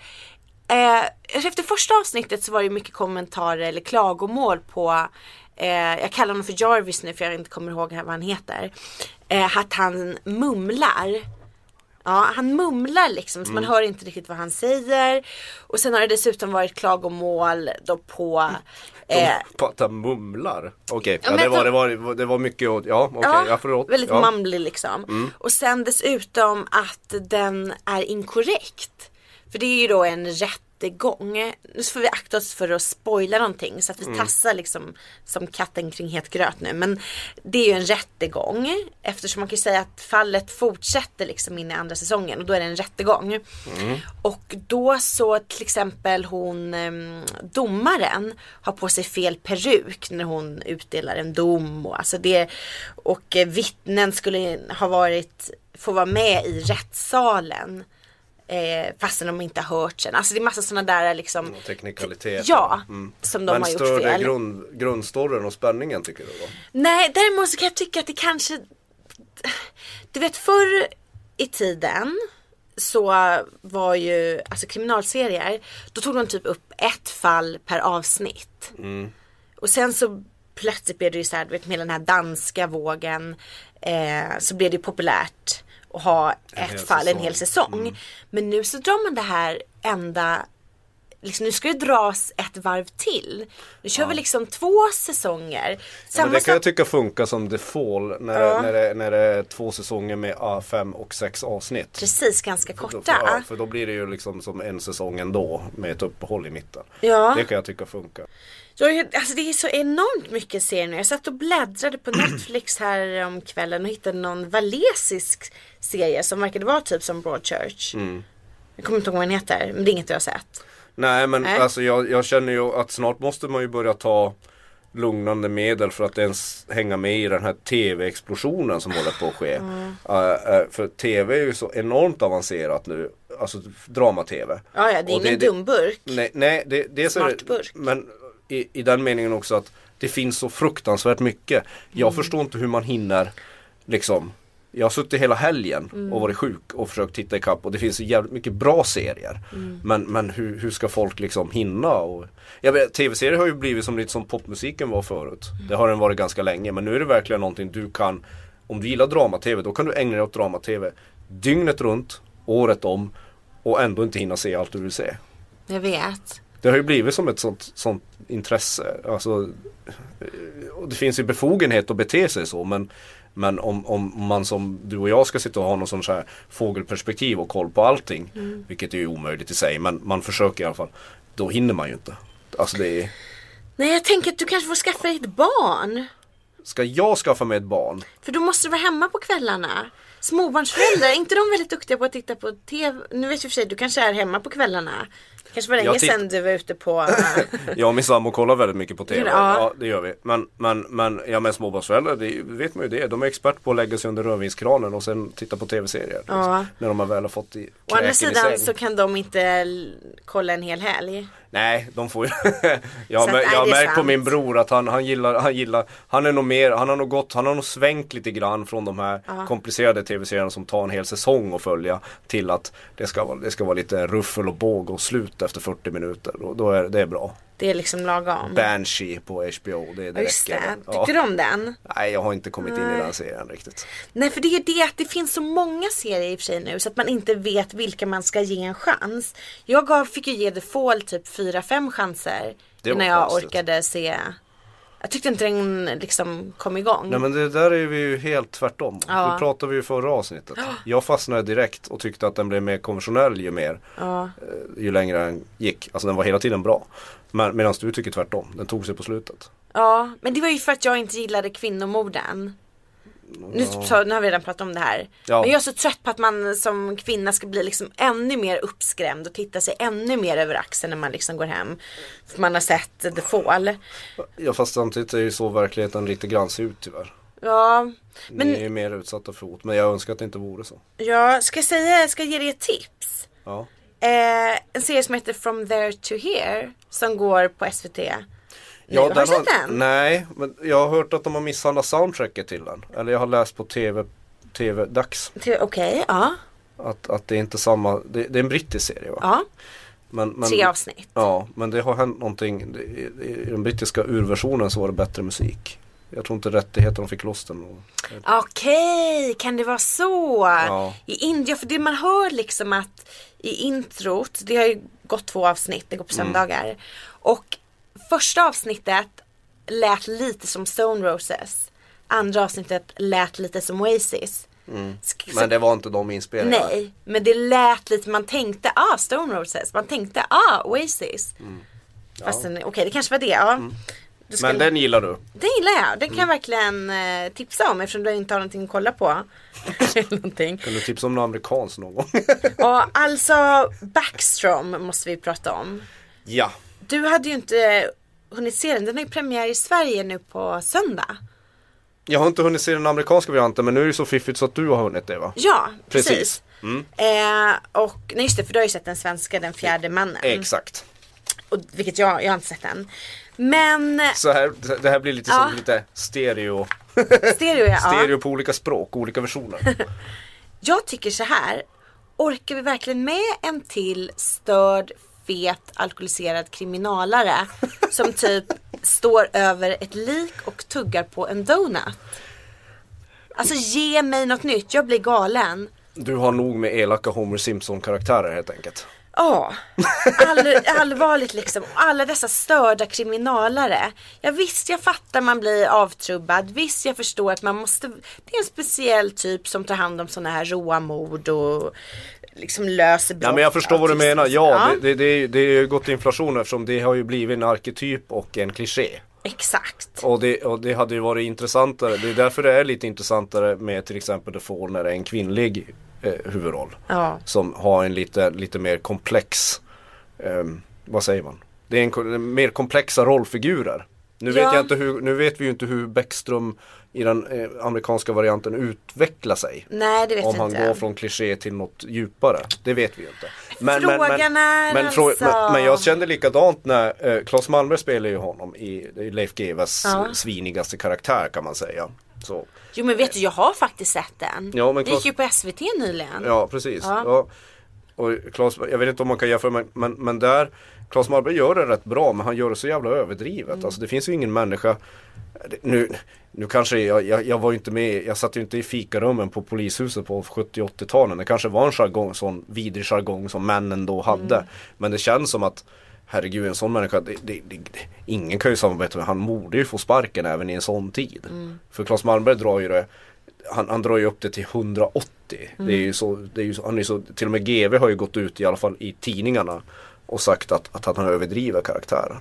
eh, efter första avsnittet så var det mycket kommentarer eller klagomål på eh, jag kallar honom för Jarvis nu för jag inte kommer ihåg vad han heter. Eh, att han mumlar. Ja, han mumlar liksom så man Mm. hör inte riktigt vad han säger. Och sen har det dessutom varit klagomål då på eh, På att han mumlar? Okej, Ja, ja, det, var, det, var, det var mycket åt, ja okej, jag förlåt. väldigt ja. Mm. mumlig liksom. Och sen dessutom att den är inkorrekt. För det är ju då en rätt rättegång. Nu får vi akta oss för att spoila någonting så att vi tassar liksom som katten kring het gröt nu. Men det är ju en rättegång eftersom man kan ju säga att fallet fortsätter liksom in i andra säsongen och då är det en rättegång. Och då så till exempel hon em, domaren har på sig fel peruk när hon utdelar en dom och alltså det och vittnen skulle ha varit få vara med i rättssalen eh, fastän de inte har hört sen. Alltså det är massa sådana där liksom Och teknikaliteter. Ja, som de Men har gjort stör det fel. grund, grundstoryn och spänningen tycker du då? Nej, däremot så kan jag tycka att det kanske Du vet förr i tiden så var ju, alltså kriminalserier, då tog de typ upp ett fall per avsnitt. Och sen så plötsligt blev det ju så här, du vet med den här danska vågen eh, så blev det populärt ha ett hel fall en säsong. hel säsong. Men nu så drar man det här ända Liksom, nu ska det dras ett varv till. Nu kör vi liksom två säsonger. Ja, Samma men det kan jag tycka funkar som The Fall när, Ja. när, det, när det är två säsonger med ah, fem och sex avsnitt. Precis, ganska korta. För, ja, för då blir det ju liksom som en säsong ändå med ett uppehåll i mitten. Ja. Det kan jag tycka funkar. Jag, alltså det är så enormt mycket serier nu. Jag satt och bläddrade på Netflix här om kvällen och hittade någon valesisk serie som verkade vara typ som Broadchurch. Mm. Jag kommer inte ihåg vad den heter, men det är inget jag har sett. Nej men Nej. alltså jag, jag känner ju att snart måste man ju börja ta lugnande medel för att ens hänga med i den här tv-explosionen som håller på att ske. Mm. Eh, eh, för tv är ju så enormt avancerat nu, alltså drama-tv. Ja, ja, det är Och ingen det- dum burk. Nej, nej det, det är burk. Men i, i den meningen också att det finns så fruktansvärt mycket. Jag Mm. förstår inte hur man hinner liksom jag har suttit hela helgen Mm. och varit sjuk och försökt titta ikapp och det finns jävligt mycket bra serier. Mm. Men, men hur, hur ska folk liksom hinna? Och, jag tv-serier har ju blivit som lite som popmusiken var förut. Mm. Det har den varit ganska länge men nu är det verkligen någonting du kan Om du gillar drama-tv då kan du ägna dig åt drama-tv dygnet runt, året om och ändå inte hinna se allt du vill se. Jag vet. Det har ju blivit som ett sånt, sånt intresse. Alltså, det finns ju befogenhet att bete sig så men, men om, om man som du och jag ska sitta och ha någon sån så här fågelperspektiv och koll på allting. Vilket är ju omöjligt i sig men man försöker i alla fall. Då hinner man ju inte. Alltså det är, Nej, jag tänker att du kanske får skaffa dig ett barn. ska jag skaffa mig ett barn? För då måste du vara hemma på kvällarna. Småbarnsföräldrar, är inte de väldigt duktiga på att titta på TV? Nu vet jag för sig, du kanske är hemma på kvällarna. Kanske var länge sedan du var ute på... Jag och min sambo kollar väldigt mycket på TV. Ja. Ja. det gör vi. Men, men, men ja, men småbarnsföräldrar, det vet man ju det. De är expert på att lägga sig under rödvinskranen och sen titta på TV-serier. Ja. När de har väl har fått i Å andra sidan så kan de inte kolla en hel helg. Nej, de får ju Jag har, jag har märkt på sant. min bror att han, han gillar, han gillar Han är nog mer, han har nog gått, han har nog svängt lite grann från de här komplicerade tv-serierna som tar en hel säsong att följa Till att det ska vara, det ska vara lite ruffel och båg och slut efter 40 minuter och då är det är bra Det är liksom lagom. Banshee på HBO, det, det Ja, just räcker det. Ja. Tycker du om den? Nej jag har inte kommit in i den serien riktigt Nej för det är det att det finns så många serier i och för sig nu så att man inte vet vilka man ska ge en chans. Jag gav, fick ju ge The Fall typ 4-5 chanser innan jag konstigt. orkade se. Jag tyckte inte den liksom kom igång. Nej men det där är vi ju helt tvärtom. Ja. Det pratade vi ju förra avsnittet. Jag fastnade direkt och tyckte att den blev mer konventionell ju mer Ja. eh, Ju längre den gick. Alltså den var hela tiden bra. Men medan du tycker tvärtom. Den tog sig på slutet. ja, men det var ju för att jag inte gillade kvinnomorden. Nu, så, nu har vi redan pratat om det här. Ja. Men jag är så trött på att man som kvinna ska bli liksom ännu mer uppskrämd och titta sig ännu mer över axeln när man liksom går hem. För man har sett The Fall. Ja fast samtidigt är ju så verkligheten lite grann ser ut tyvärr. Ja, Men... Ni är ju mer utsatta för hot. Men jag önskar att det inte vore så. jag ska säga, ska ge dig ett tips. Ja. Eh, en serie som heter From there to here som går på SVT. Ja, har du sett den? Nej, men jag har hört att de har misshandlat soundtracket till den. Eller jag har läst på TV, TV-dags. Till- Okej, ja. Att, att det är inte samma, det, det är en brittisk serie va? ja. Men, men, Tre avsnitt. Ja, men det har hänt någonting. I, I den brittiska urversionen så var det bättre musik. Jag tror inte rättigheterna fick loss den. Okej, kan det vara så? Ja. I Indien, för det man hör liksom att i introt, det har ju gått två avsnitt, det går på Mm. söndagar. Och första avsnittet lät lite som Stone Roses. Andra avsnittet lät lite som Oasis. Sk- Men det var inte de inspelningarna. Nej, men det lät lite, man tänkte ah Stone Roses, man tänkte ah Oasis. Fast den- okej det kanske var det, ja. Du ska- Men den gillar du? Den gillar jag, den kan jag verkligen eh, tipsa om eftersom du inte har någonting att kolla på. Någonting. Kan du tipsa om något amerikanskt någon gång? Och alltså Backstrom måste vi prata om. ja. Du hade ju inte hunnit se den, den har ju premiär i Sverige nu på söndag. Jag har inte hunnit se den amerikanska varianten men nu är det så fiffigt så att du har hunnit det va? Ja, precis. Precis. Mm. Eh, och nej just det, för du har ju sett den svenska, den fjärde mannen. Exakt. Och, vilket jag, jag har inte sett den. Men Så här, det här blir lite Ja. som lite stereo. stereo, ja. Stereo på olika språk, olika versioner. Jag tycker så här. Orkar vi verkligen med en till störd, fet, alkoholiserad kriminalare som typ står över ett lik och tuggar på en donut? Alltså ge mig något nytt, jag blir galen. Du har nog med elaka Homer Simpson-karaktärer helt enkelt. Ja, all, allvarligt liksom. Alla dessa störda kriminalare. Ja visst, jag fattar man blir avtrubbad. Visst, jag förstår att man måste. Det är en speciell typ som tar hand om sådana här råa mord och liksom löser brott. Ja men jag förstår vad du menar. Ja, Det, det, det, det är ju gått inflation eftersom det har ju blivit en arketyp och en kliché. Exakt. Och det, och det hade ju varit intressantare. Det är därför det är lite intressantare med till exempel The Fall när det är en kvinnlig eh, huvudroll. Ja. Som har en lite, lite mer komplex, ehm, vad säger man? Det är en, mer komplexa rollfigurer. Nu vet, Ja. jag inte hur, nu vet vi ju inte hur Bäckström i den eh, amerikanska varianten utvecklar sig. Nej, det vet Om jag han inte. går från kliché till något djupare. Det vet vi ju inte. Frågan är men, frå- alltså- men, men jag kände likadant när eh, Claes Malmberg spelar ju honom i, i Leif GWs Ja. svinigaste karaktär kan man säga. Så, Jo men vet du, jag har faktiskt sett den. Ja, men det gick Claes- ju på SVT nyligen. ja precis. Ja. Ja. Och Claes, jag vet inte om man kan jämföra men, men, men där Claes Malmberg gör det rätt bra men han gör det så jävla överdrivet. Mm. Alltså det finns ju ingen människa nu, nu kanske jag, jag, jag var ju inte med, jag satt ju inte i fikarummen på polishuset på 70-80-talen. Det kanske var en jargong, sån vidrig jargong som männen då hade. Mm. Men det känns som att Herregud en sån människa, det, det, det, ingen kan ju samarbeta med, han borde ju få sparken även i en sån tid. Mm. För Claes Malmberg drar ju det, han, han drar ju upp det till 180. Det är ju så, det är ju han är så, till och med GV har ju gått ut i alla fall i tidningarna och sagt att, att han överdriver karaktären.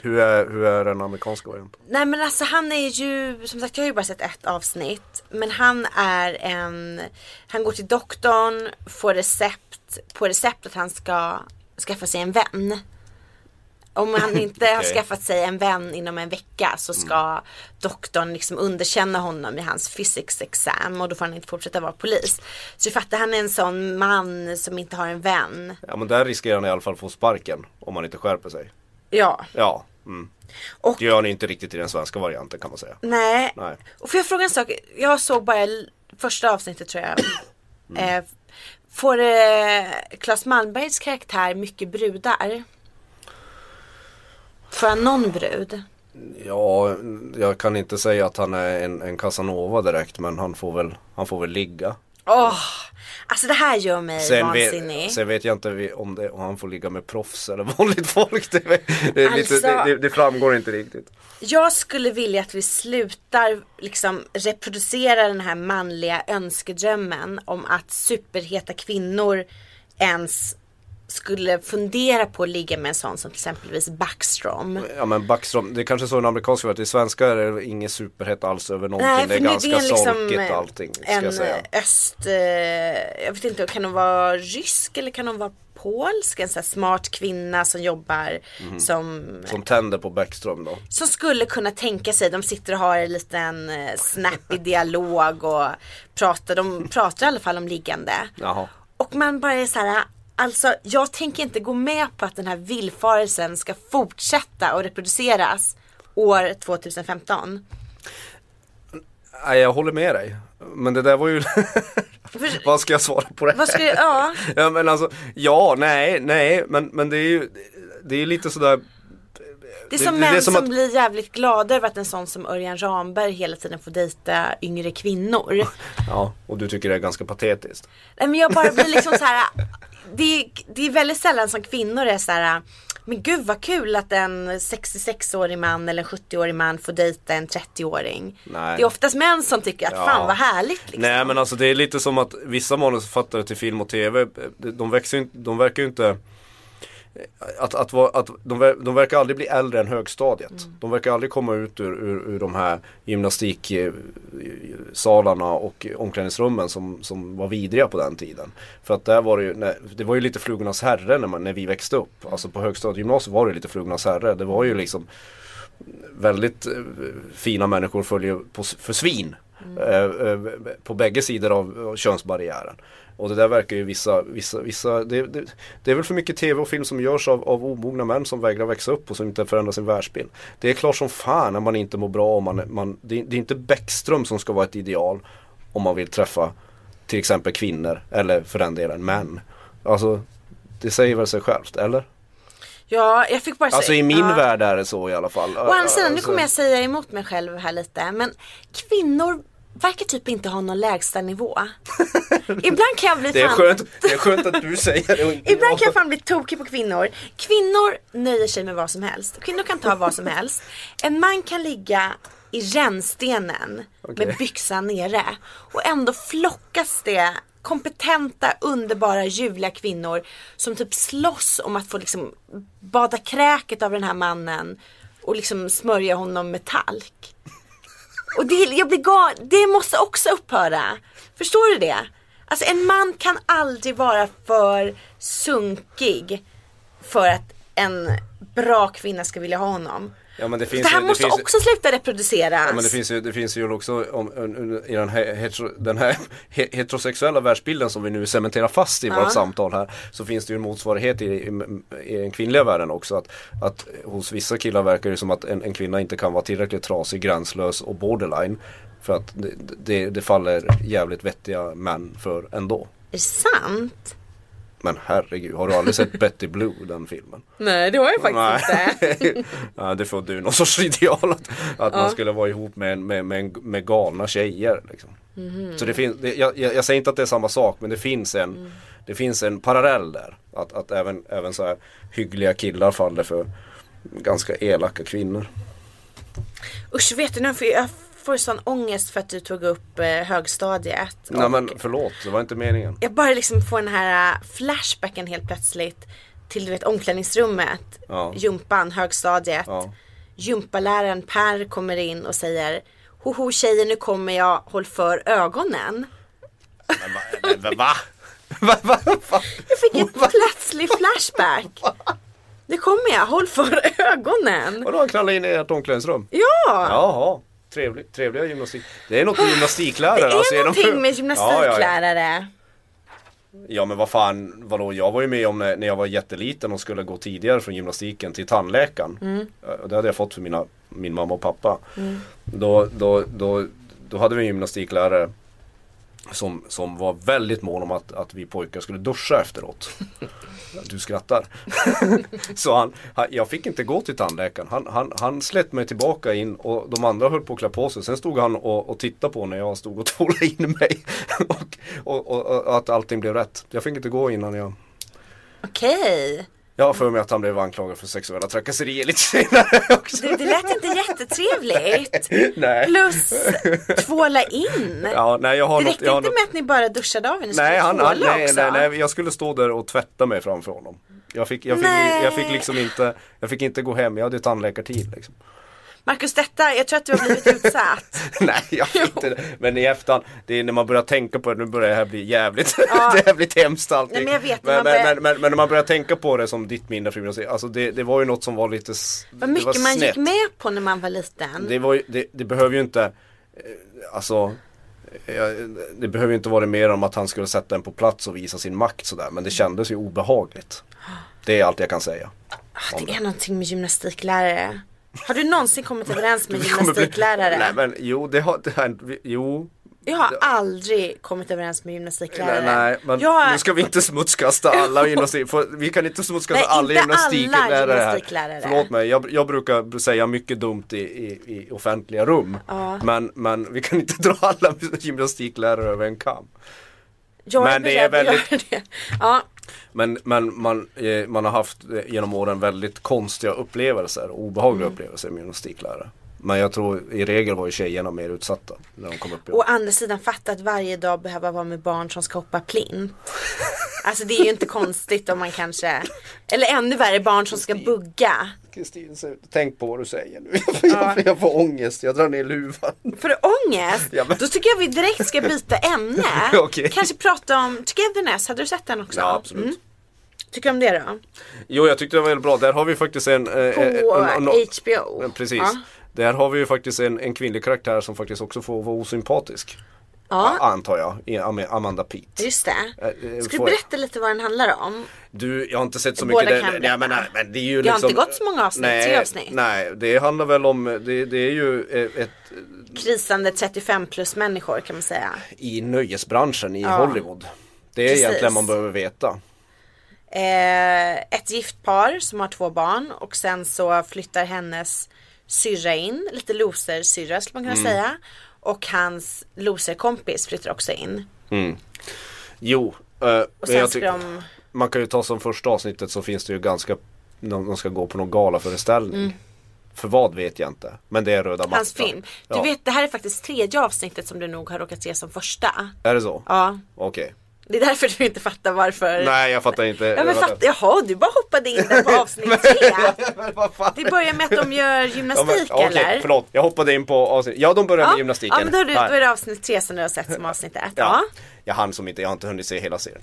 Hur, är, hur är den amerikanska varianten? Nej men alltså han är ju, som sagt jag har ju bara sett ett avsnitt. Men han är en, han går till doktorn, får recept, på recept att han ska skaffa sig en vän. Om han inte har Okej. skaffat sig en vän inom en vecka så ska doktorn liksom underkänna honom i hans physics exam och då får han inte fortsätta vara polis. Så du fattar, han är en sån man som inte har en vän. Ja men där riskerar han i alla fall få sparken om han inte skärper sig. Ja. Ja, mm. Och det gör han inte riktigt i den svenska varianten kan man säga. Nej. Nej. Och får jag fråga en sak? Jag såg bara första avsnittet tror jag. Mm. Eh, får eh, Claes Malmbergs karaktär mycket brudar? Får han någon brud? Ja, jag kan inte säga att han är en, en Casanova direkt men han får väl, han får väl ligga. Åh! alltså det här gör mig Sen vansinnig. vet, sen vet jag inte om, det, om han får ligga med proffs eller vanligt folk. Det, det, lite, Alltså- det, det, det framgår inte riktigt. Jag skulle vilja att vi slutar liksom reproducera den här manliga önskedrömmen om att superheta kvinnor ens skulle fundera på att ligga med en sån som till exempelvis Backstrom. Ja men Backstrom, det är kanske så en amerikansk variant. I svenska är det inget superhett alls över någonting. Nej, det är för ganska det är liksom solkigt allting. Ska en jag säga. öst, eh, jag vet inte, kan hon vara rysk eller kan hon vara polsk? En sån här smart kvinna som jobbar Mhm. som, Som tänder på Backstrom då. som skulle kunna tänka sig, de sitter och har en liten eh, snappy dialog och pratar, de pratar i alla fall om liggande. Jaha. Och man bara är så här, alltså jag tänker inte gå med på att den här villfarelsen ska fortsätta och reproduceras år 2015. Nej jag håller med dig. Men det där var ju Vad ska jag svara på det Vad ska jag, ja. Ja men alltså, ja, nej, nej, men, men det är ju Det är lite sådär Det är som det- män det är som som att- blir jävligt glada över att en sån som Örjan Ramberg hela tiden får dejta yngre kvinnor. Ja, och du tycker det är ganska patetiskt Nej men jag bara blir liksom så här. Det, är- det är väldigt sällan som kvinnor är så här. Men gud vad kul att en 66-årig man eller en 70-årig man får dejta en 30-åring. Nej. Det är oftast män som tycker att Ja. fan vad härligt liksom. Nej men alltså det är lite som att vissa manusförfattare till film och tv, de, växer, de verkar ju inte att, att, att de, de verkar aldrig bli äldre än högstadiet. De verkar aldrig komma ut ur, ur, ur de här gymnastiksalarna och omklädningsrummen som, som var vidriga på den tiden. För att där var det ju, nej, det var ju lite flugornas herre när, man, när vi växte upp. Alltså på högstadiegymnasiet var det lite flugornas herre. Det var ju liksom väldigt eh, fina människor följer på, för svin. Eh, eh, på bägge sidor av, av könsbarriären. Och det där verkar ju vissa, vissa, vissa det, det, det är väl för mycket tv och film som görs av, av omogna män som vägrar växa upp och som inte förändrar sin världsbild. Det är klart som fan när man inte mår bra om man, man det, det är inte Bäckström som ska vara ett ideal om man vill träffa till exempel kvinnor eller för den delen män. Alltså det säger väl sig självt, eller? Ja, jag fick bara Alltså säga- i min ja. värld är det så i alla fall. Å andra sidan, nu Alltså- kommer jag säga emot mig själv här lite. Men kvinnor verkar typ inte ha någon lägsta nivå. Ibland kan jag bli Det är, fan... skönt, det är skönt att du säger det och inte Ibland jag. kan jag fan bli tokig på kvinnor. Kvinnor nöjer sig med vad som helst. Kvinnor kan ta vad som helst. En man kan ligga i rännstenen med byxan nere och ändå flockas det kompetenta, underbara, ljuvliga kvinnor som typ slåss om att få liksom bada kräket av den här mannen och liksom smörja honom med talk. Och det, jag blir gal, det måste också upphöra. Förstår du det? Alltså en man kan aldrig vara för sunkig för att en bra kvinna ska vilja ha honom. Ja, men det, Det, här ju, måste det finns, också sluta reproduceras. Ja, men det finns ju, det finns ju också om, i den här, hetero, den här he- heterosexuella världsbilden som vi nu cementerar fast i Ja. vårt samtal här. Så finns det ju en motsvarighet i, i, i den kvinnliga världen också. Att, att hos vissa killar verkar det som att en, en kvinna inte kan vara tillräckligt trasig, gränslös och borderline. För att det, det, det faller jävligt vettiga män för ändå. Är det sant? Men herregud, har du aldrig sett Betty Blue, den filmen? Nej det har jag faktiskt inte. ja, det får du någon sorts ideal att, att man skulle vara ihop med, med, med, med galna tjejer. Liksom. Mhm. Så det finns, det, jag, jag, säger inte att det är samma sak men det finns en, Mm. det finns en parallell där. Att, att även, även så här hyggliga killar faller för ganska elaka kvinnor. Usch vet du jag får sån ångest för att du tog upp eh, högstadiet. Nej men förlåt, det var inte meningen. Jag bara liksom får den här äh, flashbacken helt plötsligt till du vet omklädningsrummet, Ja. jumpan, högstadiet. Ja. Gympaläraren Per kommer in och säger Hoho tjejer nu kommer jag, håll för ögonen. Men va? va, va, va? Jag fick en plötslig flashback. Nu kommer jag, håll för ögonen. Vadå han knallade in i ert omklädningsrum? Ja! Jaha, trevlig, trevliga gymnastik. Det är något med gymnastiklärare. Det är alltså, genom- någonting med Ja, ja, ja. gymnastiklärare. Ja men vad fan, vadå? Jag var ju med om när, jag var jätteliten och skulle gå tidigare från gymnastiken till tandläkaren. Mm. Eh, Det hade jag fått för mina, min mamma och pappa. Då, då, då, då hade vi en gymnastiklärare som, som var väldigt mån om att, att vi pojkar skulle duscha efteråt. Du skrattar. Så han, han, jag fick inte gå till tandläkaren. Han, han, han släppte mig tillbaka in och de andra höll på att klä på sig. Sen stod han och, och tittade på när jag stod och tvålade in mig. och, och, och, och att allting blev rätt. Jag fick inte gå innan jag Okej. Jag har för mig att han blev anklagad för sexuella trakasserier lite senare också. Du, det lät inte jättetrevligt. Nej. Plus tvåla in. Ja, nej jag har Det något, räckte jag har inte något, med att ni bara duschade av er, ni skulle nej, han, nej, också. nej, nej, jag skulle stå där och tvätta mig framför honom. Jag fick, jag fick, Nej. jag fick liksom inte, jag fick inte gå hem, jag hade tandläkartid liksom. Marcus, detta, jag tror att du har blivit utsatt. Nej, jag fick inte det. Men i efterhand, det är när man börjar tänka på det, nu börjar det här bli jävligt, Ja. jävligt hemskt allting. Nej, men jag vet, men, man men, börjar- men, men, när man börjar tänka på det som ditt minne gymnasiet, alltså det, det var ju något som var lite Vad det mycket var man gick med på när man var liten. Det, var det, det behöver ju inte, eh, alltså eh, det behöver ju inte vara mer om att han skulle sätta en på plats och visa sin makt sådär men det kändes ju obehagligt. Det är allt jag kan säga. Ah, det är någonting med gymnastiklärare. Har du någonsin kommit överens med gymnastiklärare? Nej men jo, det har, det har jo. Jag har aldrig kommit överens med gymnastiklärare. Nej, nej men jag... nu ska vi inte smutskasta alla gymnastik, för vi kan inte smutskasta Nej, alla inte alla gymnastiklärare här. gymnastiklärare. Förlåt mig, jag, jag brukar säga mycket dumt i, i, i offentliga rum. Ja. Men, men vi kan inte dra alla gymnastiklärare över en kam. jag men det är beredd att väldigt- det. Ja, Men, men man, eh, man har haft eh, genom åren väldigt konstiga upplevelser och obehagliga Mm. upplevelser med gymnastiklärare. Men jag tror i regel var ju tjejerna mer utsatta när de kom upp Å andra sidan fatta att varje dag behöva vara med barn som ska hoppa plint. Alltså det är ju inte konstigt om man kanske, eller ännu värre barn som ska bugga. Kristin, så- tänk på vad du säger nu. Jag, jag får ångest, jag drar ner luvan. Får du ångest? Ja, men- Då tycker jag vi direkt ska byta ämne. Okej. Kanske prata om Togetherness, hade du sett den också? Ja, absolut. Mm. Tycker du om det då? Jo, jag tyckte det var väldigt bra. Där har vi faktiskt en... eh, På eh, en- en- HBO. Eh, Precis. Ja. Där har vi ju faktiskt en, en kvinnlig karaktär som faktiskt också får vara osympatisk. Ja, Antar jag. Amanda Peet. just det. Eh, eh, Ska du berätta lite vad den handlar om? Du, jag har inte sett så Båda mycket. kan där. berätta. Men, det är ju har liksom, inte gått så många avsnitt, nej, tre avsnitt. Nej, det handlar väl om, det, det är ju eh, ett, Krisande 35 plus människor kan man säga. i nöjesbranschen i Ja. Hollywood. Det är Precis. egentligen man behöver veta. Eh, ett gift par som har två barn och sen så flyttar hennes syrra in, lite loser-syrra skulle man kunna Mm. säga. Och hans loser-kompis flyttar också in. Jo, eh, Och sen jag ska de, man kan ju ta som första avsnittet så finns det ju ganska, de, de ska gå på någon galaföreställning. För vad vet jag inte. Men det är röda mattan. Mm. hans film. Du ja. vet det här är faktiskt tredje avsnittet som du nog har råkat se som första. Är det så? Ja, Okej. Det är därför du inte fattar varför. Nej jag fattar inte. Ja men fatt, jaha du bara hoppade in där på avsnitt tre. Det börjar med att de gör Ja, gymnastik men, okej, eller? förlåt. Jag hoppade in på avsnitt. Ja de börjar med gymnastiken. Ja men då är, det, Nej. då är det avsnitt tre som du har sett som avsnitt ett. Ja. Ja. Jag hann som inte, jag har inte hunnit se hela serien.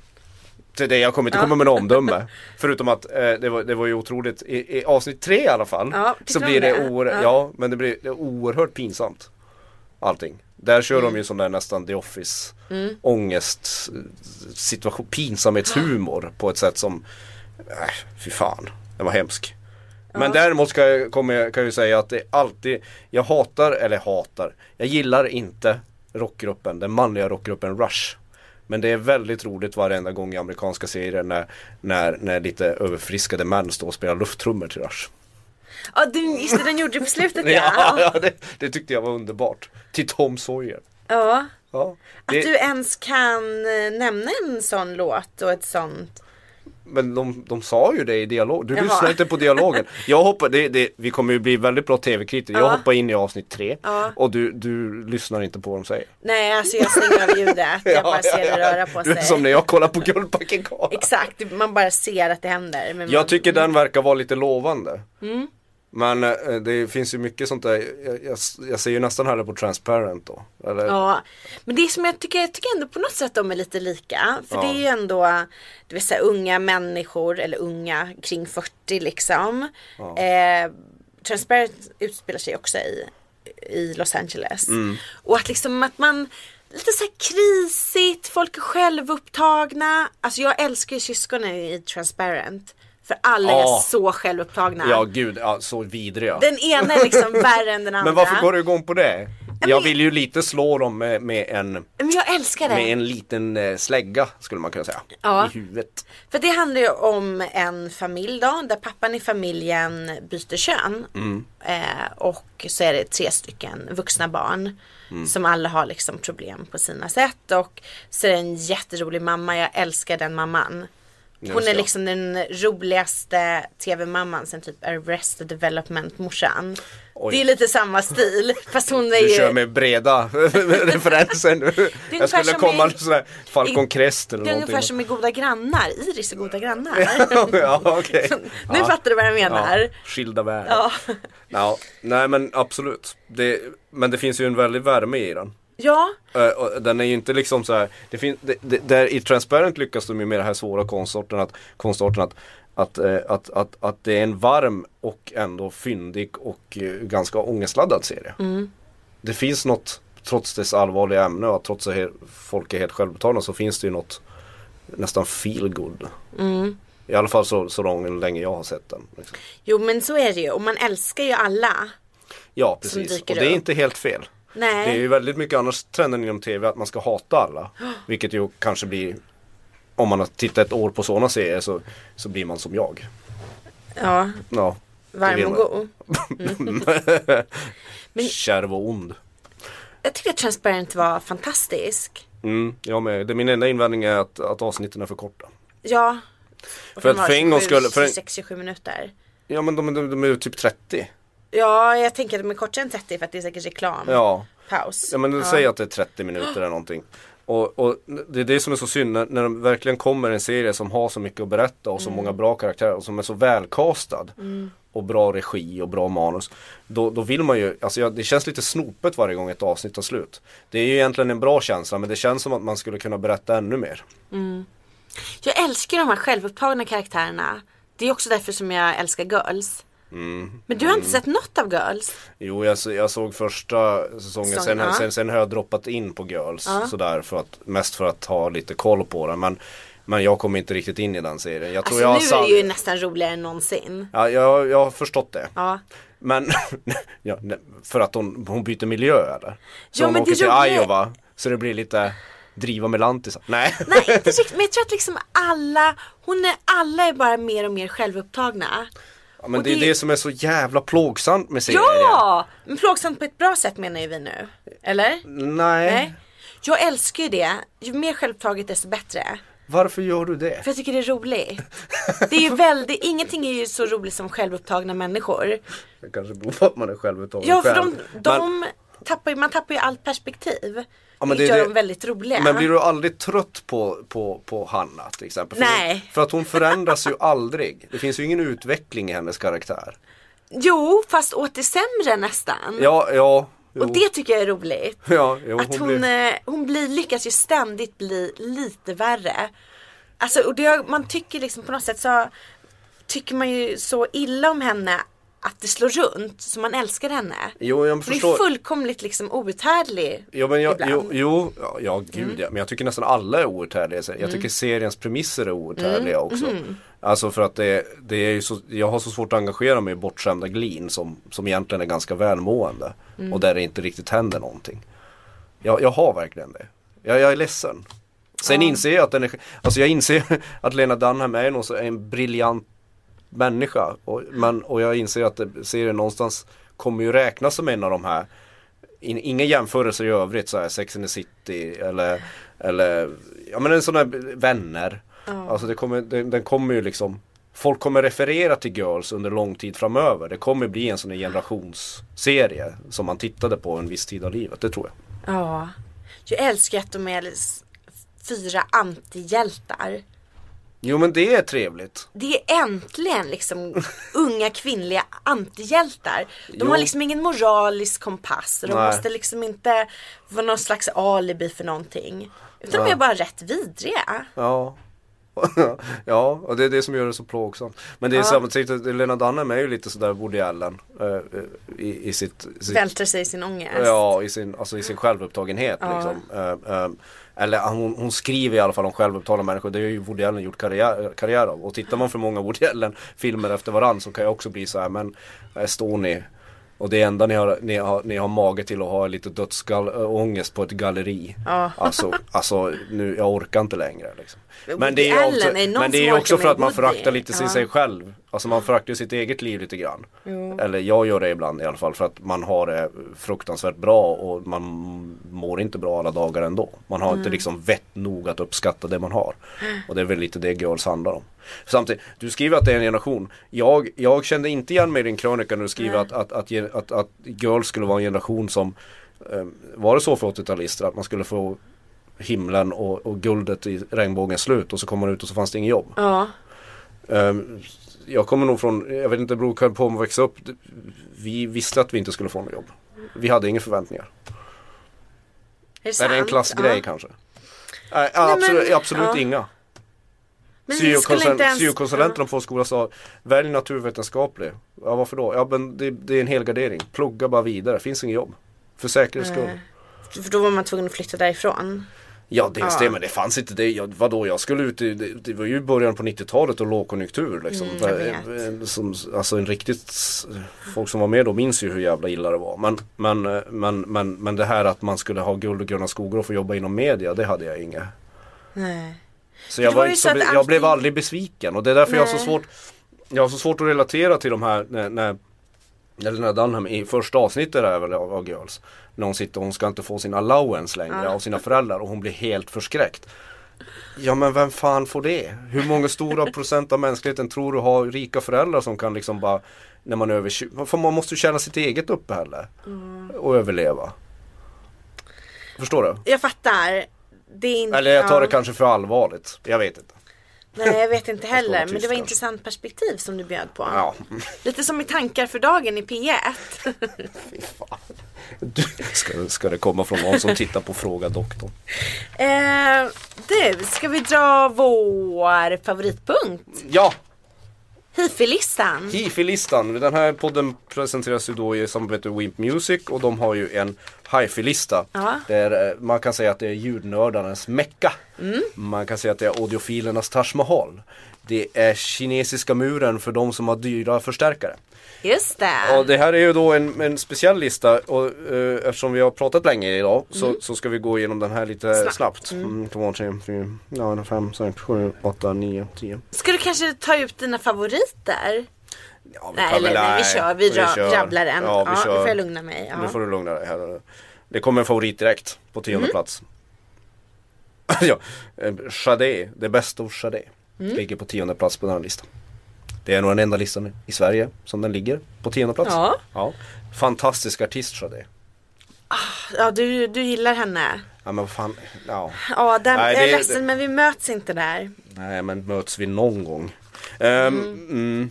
Det, jag kommer inte komma med något omdöme. Förutom att eh, det, var, det var ju otroligt, i, i avsnitt tre i alla fall. Ja, så blir det, det? oer, ja. Ja. men det blir oerhört pinsamt. Allting. Där kör Mm. de ju sån där nästan The Office ångest situation, pinsamhetshumor på ett sätt som, äh, fy fan, det var hemsk. Men däremot ska jag, kommer jag, kan jag ju säga att det är alltid, jag hatar, eller hatar, jag gillar inte rockgruppen, den manliga rockgruppen Rush. Men det är väldigt roligt varenda gång i amerikanska serier när, när, när lite överfriskade män står och spelar lufttrummor till Rush. Ja, du, just det, den gjorde det på slutet ja. Ja, ja det, det tyckte jag var underbart. Till Tom Sawyer. ja. Ja, Att det, du ens kan eh, nämna en sån låt och ett sånt. Men de, de sa ju det i dialog. Du Jaha. lyssnar inte på dialogen. Jag hoppar, det, det, vi kommer ju bli väldigt bra tv-kritiker. Jag Ja. hoppar in i avsnitt tre Ja. och du, du lyssnar inte på vad de säger. Nej, alltså jag stänger av ljudet. Jag bara ser det röra på är sig. som när jag kollar på Guldbaggegalan. Exakt, man bara ser att det händer. Jag man, tycker den verkar vara lite lovande. Mm. Men eh, det finns ju mycket sånt där. Jag, jag, jag ser ju nästan hellre på Transparent då. Eller, Ja, men det som jag tycker, jag tycker ändå på något sätt de är lite lika. För Ja. det är ju ändå, du vet säga unga människor, eller unga kring 40 liksom. Eh, Transparent utspelar sig också i, i Los Angeles. Mm. Och att liksom att man, lite så här krisigt, folk är självupptagna. Alltså jag älskar ju syskonen i Transparent. För alla Ja. är så självupptagna. ja gud, ja, så vidriga. Den ena är liksom värre än den andra. Men varför går du igång på det? men- Jag vill ju lite slå dem med, med en Men jag älskar det. Med en liten eh, slägga skulle man kunna säga. Ja. I huvudet. För det handlar ju om en familj då, där pappan i familjen byter kön. Eh, och så är det tre stycken vuxna barn. Som alla har liksom problem på sina sätt. Och så är det en jätterolig mamma, jag älskar den mamman. Hon är liksom den roligaste tv-mamman sen typ Arrested Development morsan. Oj. Det är lite samma stil. Fast hon är Du ju... kör med breda referenser nu. Jag skulle komma i- sån här Falcon Crest eller Det är någonting. ungefär som i Goda grannar, Iris i Goda grannar. ja, okej. nu Ja. fattar du vad jag menar. Ja, skilda världar. Ja. Ja, nej men absolut. Det, men det finns ju en väldig värme i den. Ja, och den är ju inte liksom så här, det det, där I Transparent lyckas de ju med det här svåra konstarten att, konstarten att, att, eh, att, att, att det är en varm och ändå fyndig och eh, ganska ångestladdad serie. Det finns något, trots dess allvarliga ämne och trots att folk är helt självupptagna så finns det ju något nästan feel good. I alla fall så, så länge jag har sett den. Liksom. jo men så är det ju och man älskar ju alla. Ja precis, och det är upp. inte helt fel. Nej. Det är ju väldigt mycket annars trenden inom tv att man ska hata alla. Vilket ju kanske blir Om man har tittat ett år på sådana serier så, så blir man som jag. Ja, Ja. varm och god. Men- Kärv och ond. Jag tycker att Transparent var fantastisk. Mm, jag med. Det, min enda invändning är att, att avsnitten är för korta. Ja, Och För att för en gång 27, skulle, för en, 26-27 minuter. ja men de, de, de är ju typ 30. Ja, jag tänker att de är kortare än 30 för att det är säkert reklam. Ja. Paus. Ja men ja. säg att det är 30 minuter eller någonting. Och, och det är det som är så synd när, när det verkligen kommer en serie som har så mycket att berätta och så Mm. många bra karaktärer och som är så välkastad. Och bra regi och bra manus. Då, då vill man ju, alltså jag, det känns lite snopet varje gång ett avsnitt tar slut. Det är ju egentligen en bra känsla men det känns som att man skulle kunna berätta ännu mer. Jag älskar de här självupptagna karaktärerna. Det är också därför som jag älskar Girls. Mm. Men du har inte sett något av Girls? Jo jag, jag såg första säsongen, Säsong, sen, ja. sen, sen har jag droppat in på Girls. Sådär för att, mest för att ha lite koll på den. Men, men jag kommer inte riktigt in i den serien. Jag tror Alltså jag nu är det ju nästan roligare än någonsin. Ja, jag, jag har förstått det. Ja. Men ja, för att hon, hon byter miljö eller? Så Ja, hon men åker det till roliga- Iowa så det blir lite driva med lantisar. Nej. Nej inte riktigt, men jag tror att liksom alla, hon är, alla är bara mer och mer självupptagna. Ja, men och det är det- det som är så jävla plågsamt med serien. Ja! Men plågsamt på ett bra sätt menar ju vi nu. Eller? Nej. Nej. Jag älskar ju det. Ju mer självupptaget desto bättre. Varför gör du det? För jag tycker det är roligt. Det är ju väldigt, ingenting är ju så roligt som självupptagna människor. Det kanske beror på att man är självupptagen Ja för själv. de, de tappar man tappar ju allt perspektiv. Ja, men det- gör det- dem väldigt roliga. Men blir du aldrig trött på, på, på Hanna till exempel? För Nej. Hon, för att hon förändras ju aldrig. Det finns ju ingen utveckling i hennes karaktär. Jo fast åt det sämre nästan. Ja, ja. Jo. Och det tycker jag är roligt. Ja, jo, att hon, hon blir- eh, hon blir, lyckas ju ständigt bli lite värre. Alltså och det, man tycker liksom på något sätt så tycker man ju så illa om henne att det slår runt så man älskar henne. Jo, jag Hon är förstår. fullkomligt liksom outhärdlig Jo men jag, ibland. jo, jo, ja, ja gud Mm. ja. Men jag tycker nästan alla är outhärdliga. Jag tycker seriens premisser är outhärdliga Mm. också. Mm-hmm. Alltså för att det, det är ju så, jag har så svårt att engagera mig i bortskämda glin som, som egentligen är ganska välmående. Mm. Och där det inte riktigt händer någonting. Jag, jag har verkligen det. Jag, jag är ledsen. Sen inser jag att den är, alltså jag inser att Lena Dunham är en briljant människa. Och, men, och jag inser att serien någonstans kommer ju räknas som en av de här in, inga jämförelser i övrigt så här Sex and the City eller, eller ja men en sån här vänner. Alltså det kommer, den, den kommer ju liksom Folk kommer referera till Girls under lång tid framöver. Det kommer bli en sån här generationsserie som man tittade på en viss tid av livet, det tror jag. Ja. Jag älskar att de är fyra antihjältar. Jo men det är trevligt. Det är äntligen liksom unga kvinnliga antihjältar. De Jo. har liksom ingen moralisk kompass. De Nej. måste liksom inte vara någon slags alibi för någonting. Utan de är bara rätt vidriga. Ja. ja, och det är det som gör det så plågsamt. Men det är Ja. samtidigt, Lena Dunham är ju lite sådär Woody Allen eh, eh, i, i sitt, sitt Vältrar sig i sin ångest. Ja, i sin, alltså i sin självupptagenhet Ja. liksom. Eh, eh, eller ah, hon, hon skriver i alla fall om självupptagna människor. Det har ju Woody Allen gjort karriär, karriär av. Och tittar man för många Woody Allen filmer efter varandra så kan jag också bli så här, men eh, här och det enda ni har, ni har, ni har mage till att ha lite dödsångest på ett galleri. Ja. Alltså, alltså nu, jag orkar inte längre liksom. Men det är också, men det är också för att man föraktar lite Ja. sig själv. Alltså man föraktar sitt eget liv lite grann. Jo. Eller jag gör det ibland i alla fall för att man har det fruktansvärt bra och man mår inte bra alla dagar ändå. Man har Mm. inte liksom vett nog att uppskatta det man har. Och det är väl lite det Girls handlar om. Samtidigt, du skriver att det är en generation. Jag, jag kände inte igen mig i din krönika när du skriver att, att, att, ge- att, att Girls skulle vara en generation som eh, Var det så för 80-talister att man skulle få himlen och, och guldet i regnbågens slut och så kommer man ut och så fanns det inget jobb. Ja. Ehm, jag kommer nog från, jag vet inte, det beror på om man växte upp. Vi visste att vi inte skulle få något jobb. Vi hade inga förväntningar. Är det Är det en klassgrej Ja. kanske? Nej, Nej, absolut, men- absolut ja. inga. Inte ens... Syokonsulenterna på vår skola sa Välj naturvetenskaplig. Ja varför då? Ja men det, det är en helgardering. Plugga bara vidare, finns inget jobb. För säkerhets skull. Nej. För då var man tvungen att flytta därifrån. Ja dels Ja. det men det fanns inte det. Jag, vadå jag skulle ut i, det, det var ju början på 90-talet och lågkonjunktur liksom. Mm, vet. Eh, Som, alltså en riktigt, folk som var med då minns ju hur jävla illa det var. Men, men, eh, men, men, men det här att man skulle ha guld och gröna skogar och få jobba inom media, det hade jag inga. Nej. Så jag, var var så be- jag blev aldrig besviken och det är därför jag har så Nej. svårt Jag har så svårt att relatera till de här när, när eller när Dunham i första avsnittet är väl av, av Girls När hon sitter och hon ska inte få sin allowance längre Ja. av sina föräldrar och hon blir helt förskräckt Ja men vem fan får det? Hur många stora procent av mänskligheten tror du har rika föräldrar som kan liksom bara När man är över 20, för man måste ju tjäna sitt eget uppehälle och överleva. Förstår du? Jag fattar. Det är inte, Eller jag tar det ja. kanske för allvarligt. Jag vet inte. Nej jag vet inte heller. Men det var intressant perspektiv som du bjöd på. Ja, Lite som i tankar för dagen i P1. fy fan. Du, ska, ska det komma från någon som tittar på Fråga doktorn? eh, du, ska vi dra vår favoritpunkt? Ja, Hifi-listan. Hifi-listan. Den här podden presenteras ju då i samarbete med Wimp Music och de har ju en Hifi-lista. Där eh, man kan säga att det är ljudnördarnas mecka. Mm. Man kan säga att det är audiofilernas Taj Mahal. Det är kinesiska muren för de som har dyra förstärkare. Just det. Och det här är ju då en, en speciell lista och eh, eftersom vi har pratat länge idag så, så ska vi gå igenom den här lite Snabbt. snabbt. Mm. två, tre, fyra, ja, fem, sex, sju, åtta, nio, tio. Ska du kanske ta ut dina favoriter? Ja, vi Nej, eller nej, vi kör. Vi, dra, kör. rabblar en. Ja, vi nu kör. får jag lugna mig. Ja. Nu får du lugna dig här. Det kommer en favorit direkt på tionde Mm. plats. ja, eh, Sade, det bästa av Sade. Mm. Ligger på tionde plats på den här listan. Det är nog den enda listan i Sverige som den ligger på tionde plats. Ja. ja. Fantastisk artist Sade. Ja, du, du gillar henne. Ja men vad fan, ja. Ja, där, Nej, jag är det- ledsen men vi möts inte där. Nej men möts vi någon gång. Um, mm.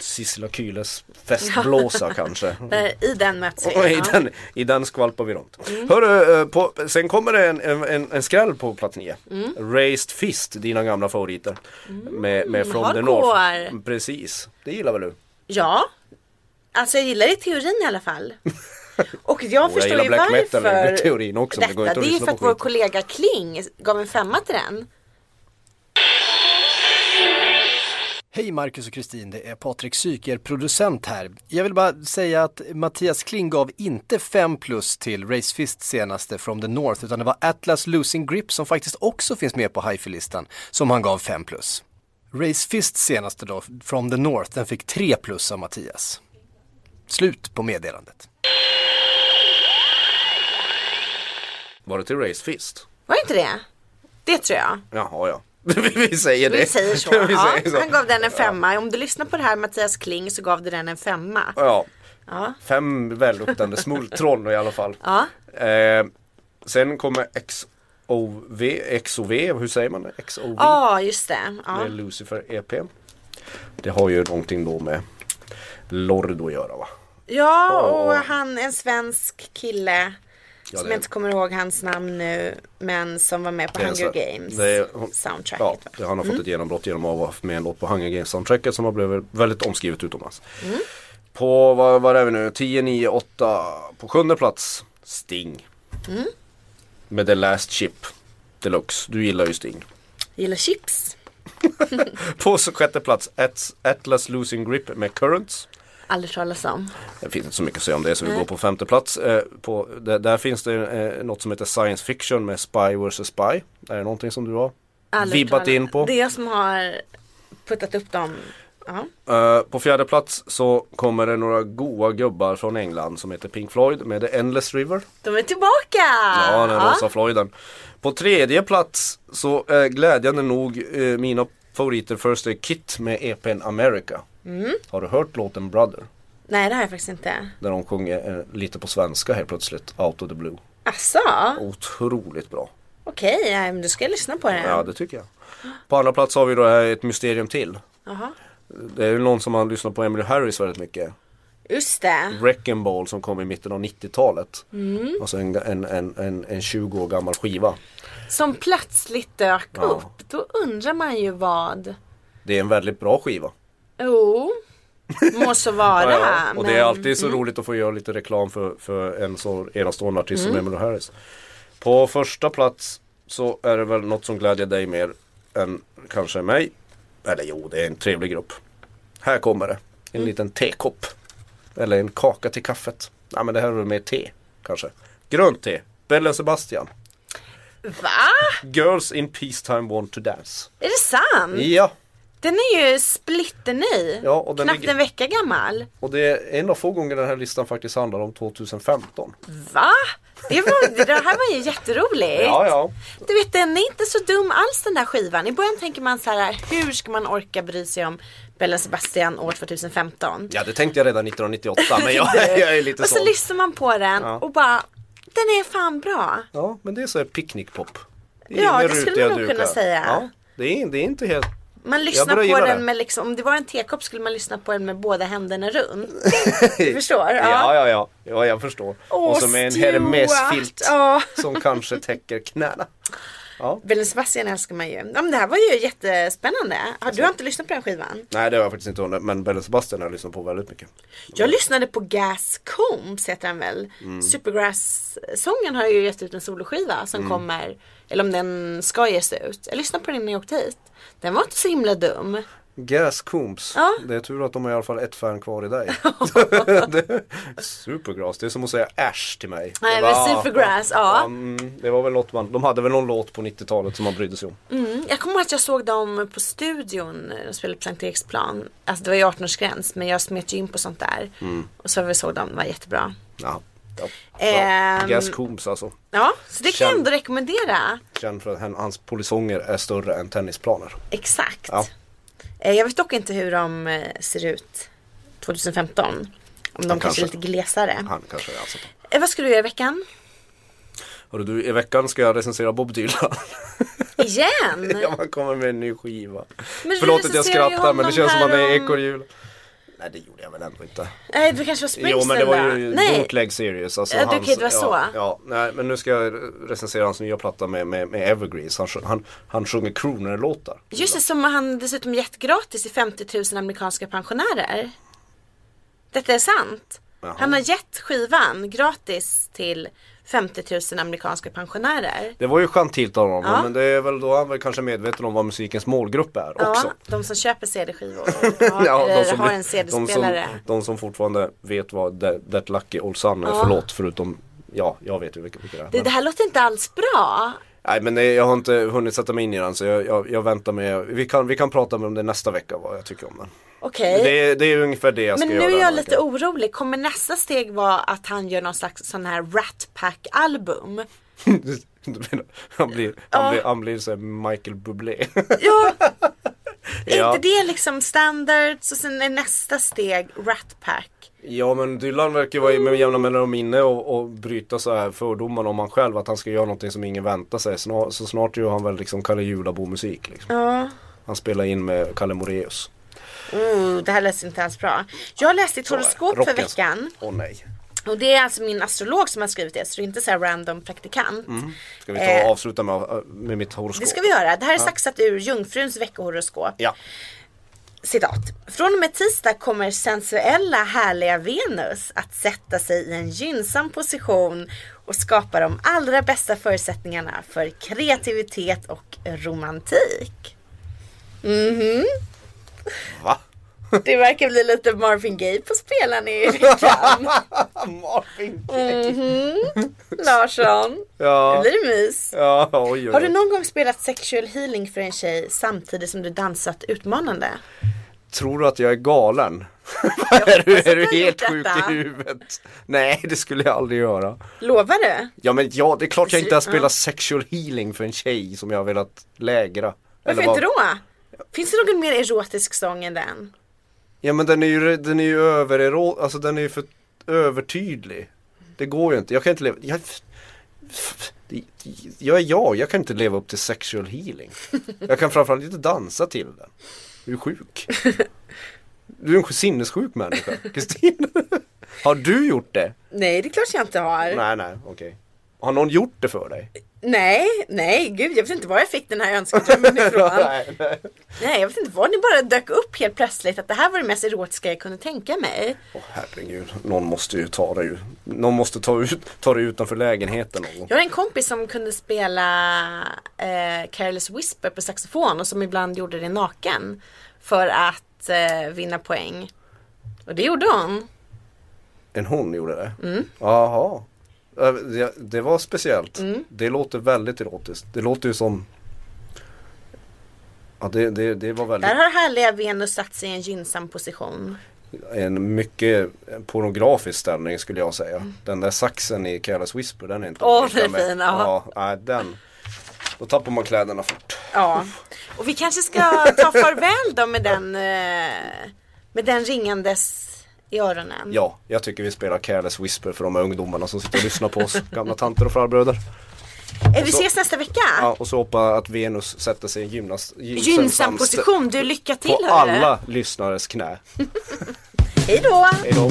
Sissela Kyles festblåsa kanske. I den möts vi. I, den, I den skvalpar vi runt. Hörru, eh, på, sen kommer det en, en, en skräll på plats 9. Raised Fist, dina gamla favoriter. Med, med From the. North. Precis, det gillar väl du? Ja. Alltså jag gillar det i teorin i alla fall. Och jag jag förstår ju metal varför i teorin också, det detta. Det är ju för att vår kollega Kling gav en femma till den. Hej Marcus och Kristin, det är Patrik Syk, er producent här. Jag vill bara säga att Mattias Kling gav inte 5 plus till Racefist senaste From the North utan det var Atlas Losing Grip som faktiskt också finns med på hifi-listan som han gav 5 plus. Racefist senaste då, From the North, den fick 3 plus av Mattias. Slut på meddelandet. Var det till Raised Fist? Var det inte det? Det tror jag. Jaha ja. vi säger det. Vi säger så. vi ja. säger så. Han gav den en femma. Om du lyssnar på det här Mattias Kling så gav du den en femma. Ja. Ja. Fem välluktande smultron i alla fall. Ja. Eh, sen kommer XOV, XOV, hur säger man det? XOV? Ja, just det. Ja. Med Lucifer EP. Det har ju någonting då med Lord att göra va? Ja, och Ja. han en svensk kille Ja, som jag inte kommer ihåg hans namn nu men som var med på Hunger sven- Games är- hon- soundtracket. Ja, va? han har fått ett genombrott genom att vara med en låt på Hunger Games soundtracket som har blivit väldigt omskrivet utomlands. På, vad, vad är vi nu, 10, 9, 8, på sjunde plats Sting. Med The Last Chip Deluxe, du gillar ju Sting. Gillar chips. På sjätte plats At- Atlas Losing Grip med Currents. Aldrig talas om. Det finns inte så mycket att säga om det så vi går på femte plats. Eh, på, där, där finns det eh, något som heter Science Fiction med Spy vs Spy. Är det någonting som du har Aldrig vibbat talas- in på? Det är jag som har puttat upp dem. Ja. Eh, på fjärde plats så kommer det några goa gubbar från England som heter Pink Floyd med The Endless River. De är tillbaka! Ja, den rosa Floyden. På tredje plats så är glädjande nog eh, mina favoriter First Aid Kit med EPn America. Mm. Har du hört låten Brother? Nej, det har jag faktiskt inte. Där de sjunger eh, lite på svenska helt plötsligt, Out of the Blue. Asså? Otroligt bra. Okej, nej, men du ska lyssna på den. Ja det tycker jag. På andra plats har vi då här ett mysterium till. Jaha. Det är ju någon som har lyssnat på Emily Harris väldigt mycket. Just det. Wrecking Ball som kom i mitten av 90-talet. Mm. Alltså en, en, en, en, en 20 år gammal skiva. Som plötsligt dök Ja. upp. Då undrar man ju vad. Det är en väldigt bra skiva. Jo, må så vara. Ja, ja. Och det är men- alltid så roligt att få göra lite reklam för, för en så enastående artist som Emily Harris. På första plats så är det väl något som glädjer dig mer än kanske mig. Eller jo, det är en trevlig grupp. Här kommer det. En liten tekopp. Eller en kaka till kaffet. Nej men det här är väl mer te kanske. Grönt te. Belle Sebastian. Va? Girls in peacetime want to dance. Är det sant? Ja. Den är ju splitterny. Ja, och den Knappt ligger- en vecka gammal. Och det är en av få gånger den här listan faktiskt handlar om 2015. Va? Det, var, det här var ju jätteroligt. Ja, ja. Du vet den är inte så dum alls den där skivan. I början tänker man så här, hur ska man orka bry sig om Bella Sebastian år 2015? Ja, det tänkte jag redan 1998 men jag, jag är lite och så sån. lyssnar man på den Ja. och bara, den är fan bra. Ja, men det är så här picknickpop. Ja, det skulle man nog kunna säga. Ja, det, är, det är inte helt... Man lyssnar på den det. med liksom, om det var en tekopp skulle man lyssna på den med båda händerna runt. Du förstår? Ja, ja, ja. Ja, jag förstår. Åh, och så med en. Hermes-filt Ja. som kanske täcker knäna. Bella Sebastian älskar man ju. Ja, men det här var ju jättespännande. Har du har inte lyssnat på den skivan? Nej, det har jag faktiskt inte. Men Belle Sebastian har jag lyssnat på väldigt mycket. Jag lyssnade på Gas Combs heter den väl. Mm. Supergrass-sången har ju gett ut en soloskiva som Mm. kommer, eller om den ska ges ut. Jag lyssnade på den när jag åkte hit. Den var inte så himla dum. Gas Coombs. Ja. Det är tur att de har i alla fall ett fan kvar i dig. det, supergras. Det är som att säga Ash till mig. Nej, men Supergrass, ja. Mm, det var väl något man, de hade väl någon låt på 90-talet som man brydde sig om. Mm, jag kommer ihåg att jag såg dem på studion. De spelade på Sankt Eriksplan. Alltså det var ju 18-årsgräns men jag smet ju in på sånt där. Mm. Och så vi såg dem, det var jättebra. Ja. Ja. Ehm. Gas Coombs alltså. Ja, så det kan jag Känd. ändå rekommendera. Känd för att han- hans polisonger är större än tennisplaner. Exakt. Ja. Eh, Jag vet dock inte hur de eh, ser ut 2015. Om de kanske, kanske. är lite glesare. Han kanske är alltså. Eh, Vad ska du göra i veckan? Hörru du, i veckan ska jag recensera Bob Dylan. Igen? ja, man kommer med en ny skiva. Men Förlåt att jag skrattar men det känns som att det är om- ekorrhjul. Nej det gjorde jag väl ändå inte. Nej, det kanske var Springsteen Jo men det var ju Nej. bootleg series. Alltså Ja, du, hans- okej, det var så. Ja, nej men nu ska jag recensera hans nya platta med, med, med Evergreens. Han, han, han sjunger crooner-låtar. Just det, som han dessutom gett gratis till 50 000 amerikanska pensionärer. Detta är sant. Jaha. Han har gett skivan gratis till 50 000 amerikanska pensionärer. Det var ju gentilt av honom Ja. men det är väl då han väl kanske medveten om vad musikens målgrupp är Ja, också. de som köper CD-skivor. Ja, eller har en de, CD-spelare. som, de som fortfarande vet vad That, Lucky Old Sun är Ja. för låt förutom Ja, jag vet ju vilka, vilka det är. Det, Men, det här låter inte alls bra. nej men jag har inte hunnit sätta mig in i den så jag, jag, jag väntar med Vi kan, vi kan prata om det nästa vecka vad jag tycker om den. Okej. Det, det är ungefär det jag Men ska nu göra. är den jag här lite veckan. orolig. Kommer nästa steg vara att han gör någon slags sån här Rat Pack album? Han blir, han blir, han blir så Michael Bublé. Ja, är Ja. inte det liksom standards och sen är nästa steg Rat Pack? Ja men Dylan verkar vara med jämna mellanrum inne och, och bryta så här fördomar om han själv att han ska göra någonting som ingen väntar sig. Snart, så snart gör han väl liksom Kalle Julabo musik liksom. Ja. Han spelar in med Kalle Moraeus. Oh, det här lät inte alls bra. Jag läste ett horoskop för veckan. Åh nej. Och det är alltså min astrolog som har skrivit det. Så det är inte så här random praktikant. Ska vi ta Eh. och avsluta med, med mitt horoskop? Det ska vi göra. Det här är saxat ur Jungfruns veckohoroskop. Ja. Citat. Från och med tisdag kommer sensuella härliga Venus att sätta sig i en gynnsam position och skapa de allra bästa förutsättningarna för kreativitet och romantik. Va? Det verkar bli lite Marvin Gaye på spelaren i veckan. Marvin Larsson. Ja. Det blir mys. Ja, oj, oj, Har du någon gång spelat sexual healing för en tjej samtidigt som du dansat utmanande? Tror du att jag är galen? är du, är du helt sjuk i huvudet? Nej, det skulle jag aldrig göra. Lovar du? Ja men ja, det är klart jag inte har spelat sexual healing för en tjej som jag har velat lägra. Varför Eller inte då? Finns det någon mer erotisk sång än den? Ja men den är ju, den är ju överero, alltså den är ju för övertydlig. Det går ju inte, jag kan inte leva, jag, jag är jag, jag kan inte leva upp till sexual healing. Jag kan framförallt inte dansa till den. Du är sjuk. Du är en sinnessjuk människa, Kristin. Har du gjort det? Nej, det är klart jag inte har. Nej, Nej, okej. Har någon gjort det för dig? Nej, gud, jag vet inte var jag fick den här önskedrömmen ifrån. nej, nej. nej, jag vet inte var ni bara dök upp helt plötsligt att det här var det mest erotiska jag kunde tänka mig. Åh herregud, någon måste ju ta det ju. Någon måste ta, ut, ta det utanför lägenheten någon. Jag har en kompis som kunde spela eh, Careless Whisper på saxofon och som ibland gjorde det naken. För att eh, vinna poäng. Och det gjorde hon. En hon gjorde det? Mm. Jaha. Det, det var speciellt. Mm. Det låter väldigt erotiskt. Det låter ju som Ja, det, det, det var väldigt, Där har härliga Venus satt sig i en gynnsam position. en mycket pornografisk ställning skulle jag säga. Den där saxen i Careless Whisper, den är inte Åh, den är fin, ja. ja. den. Då tappar man kläderna fort. Ja. Och vi kanske ska ta farväl då med den, eh, med den ringandes i öronen. Ja, jag tycker vi spelar Careless Whisper för de här ungdomarna som sitter och lyssnar på oss. Gamla tanter och farbröder. Eh, Vi så- ses nästa vecka. Ja, och så hoppa att Venus sätter sig i en gymnast, Gynnsam position. Du, lycka till På hörru. alla lyssnares knä. Hej då. Hej då.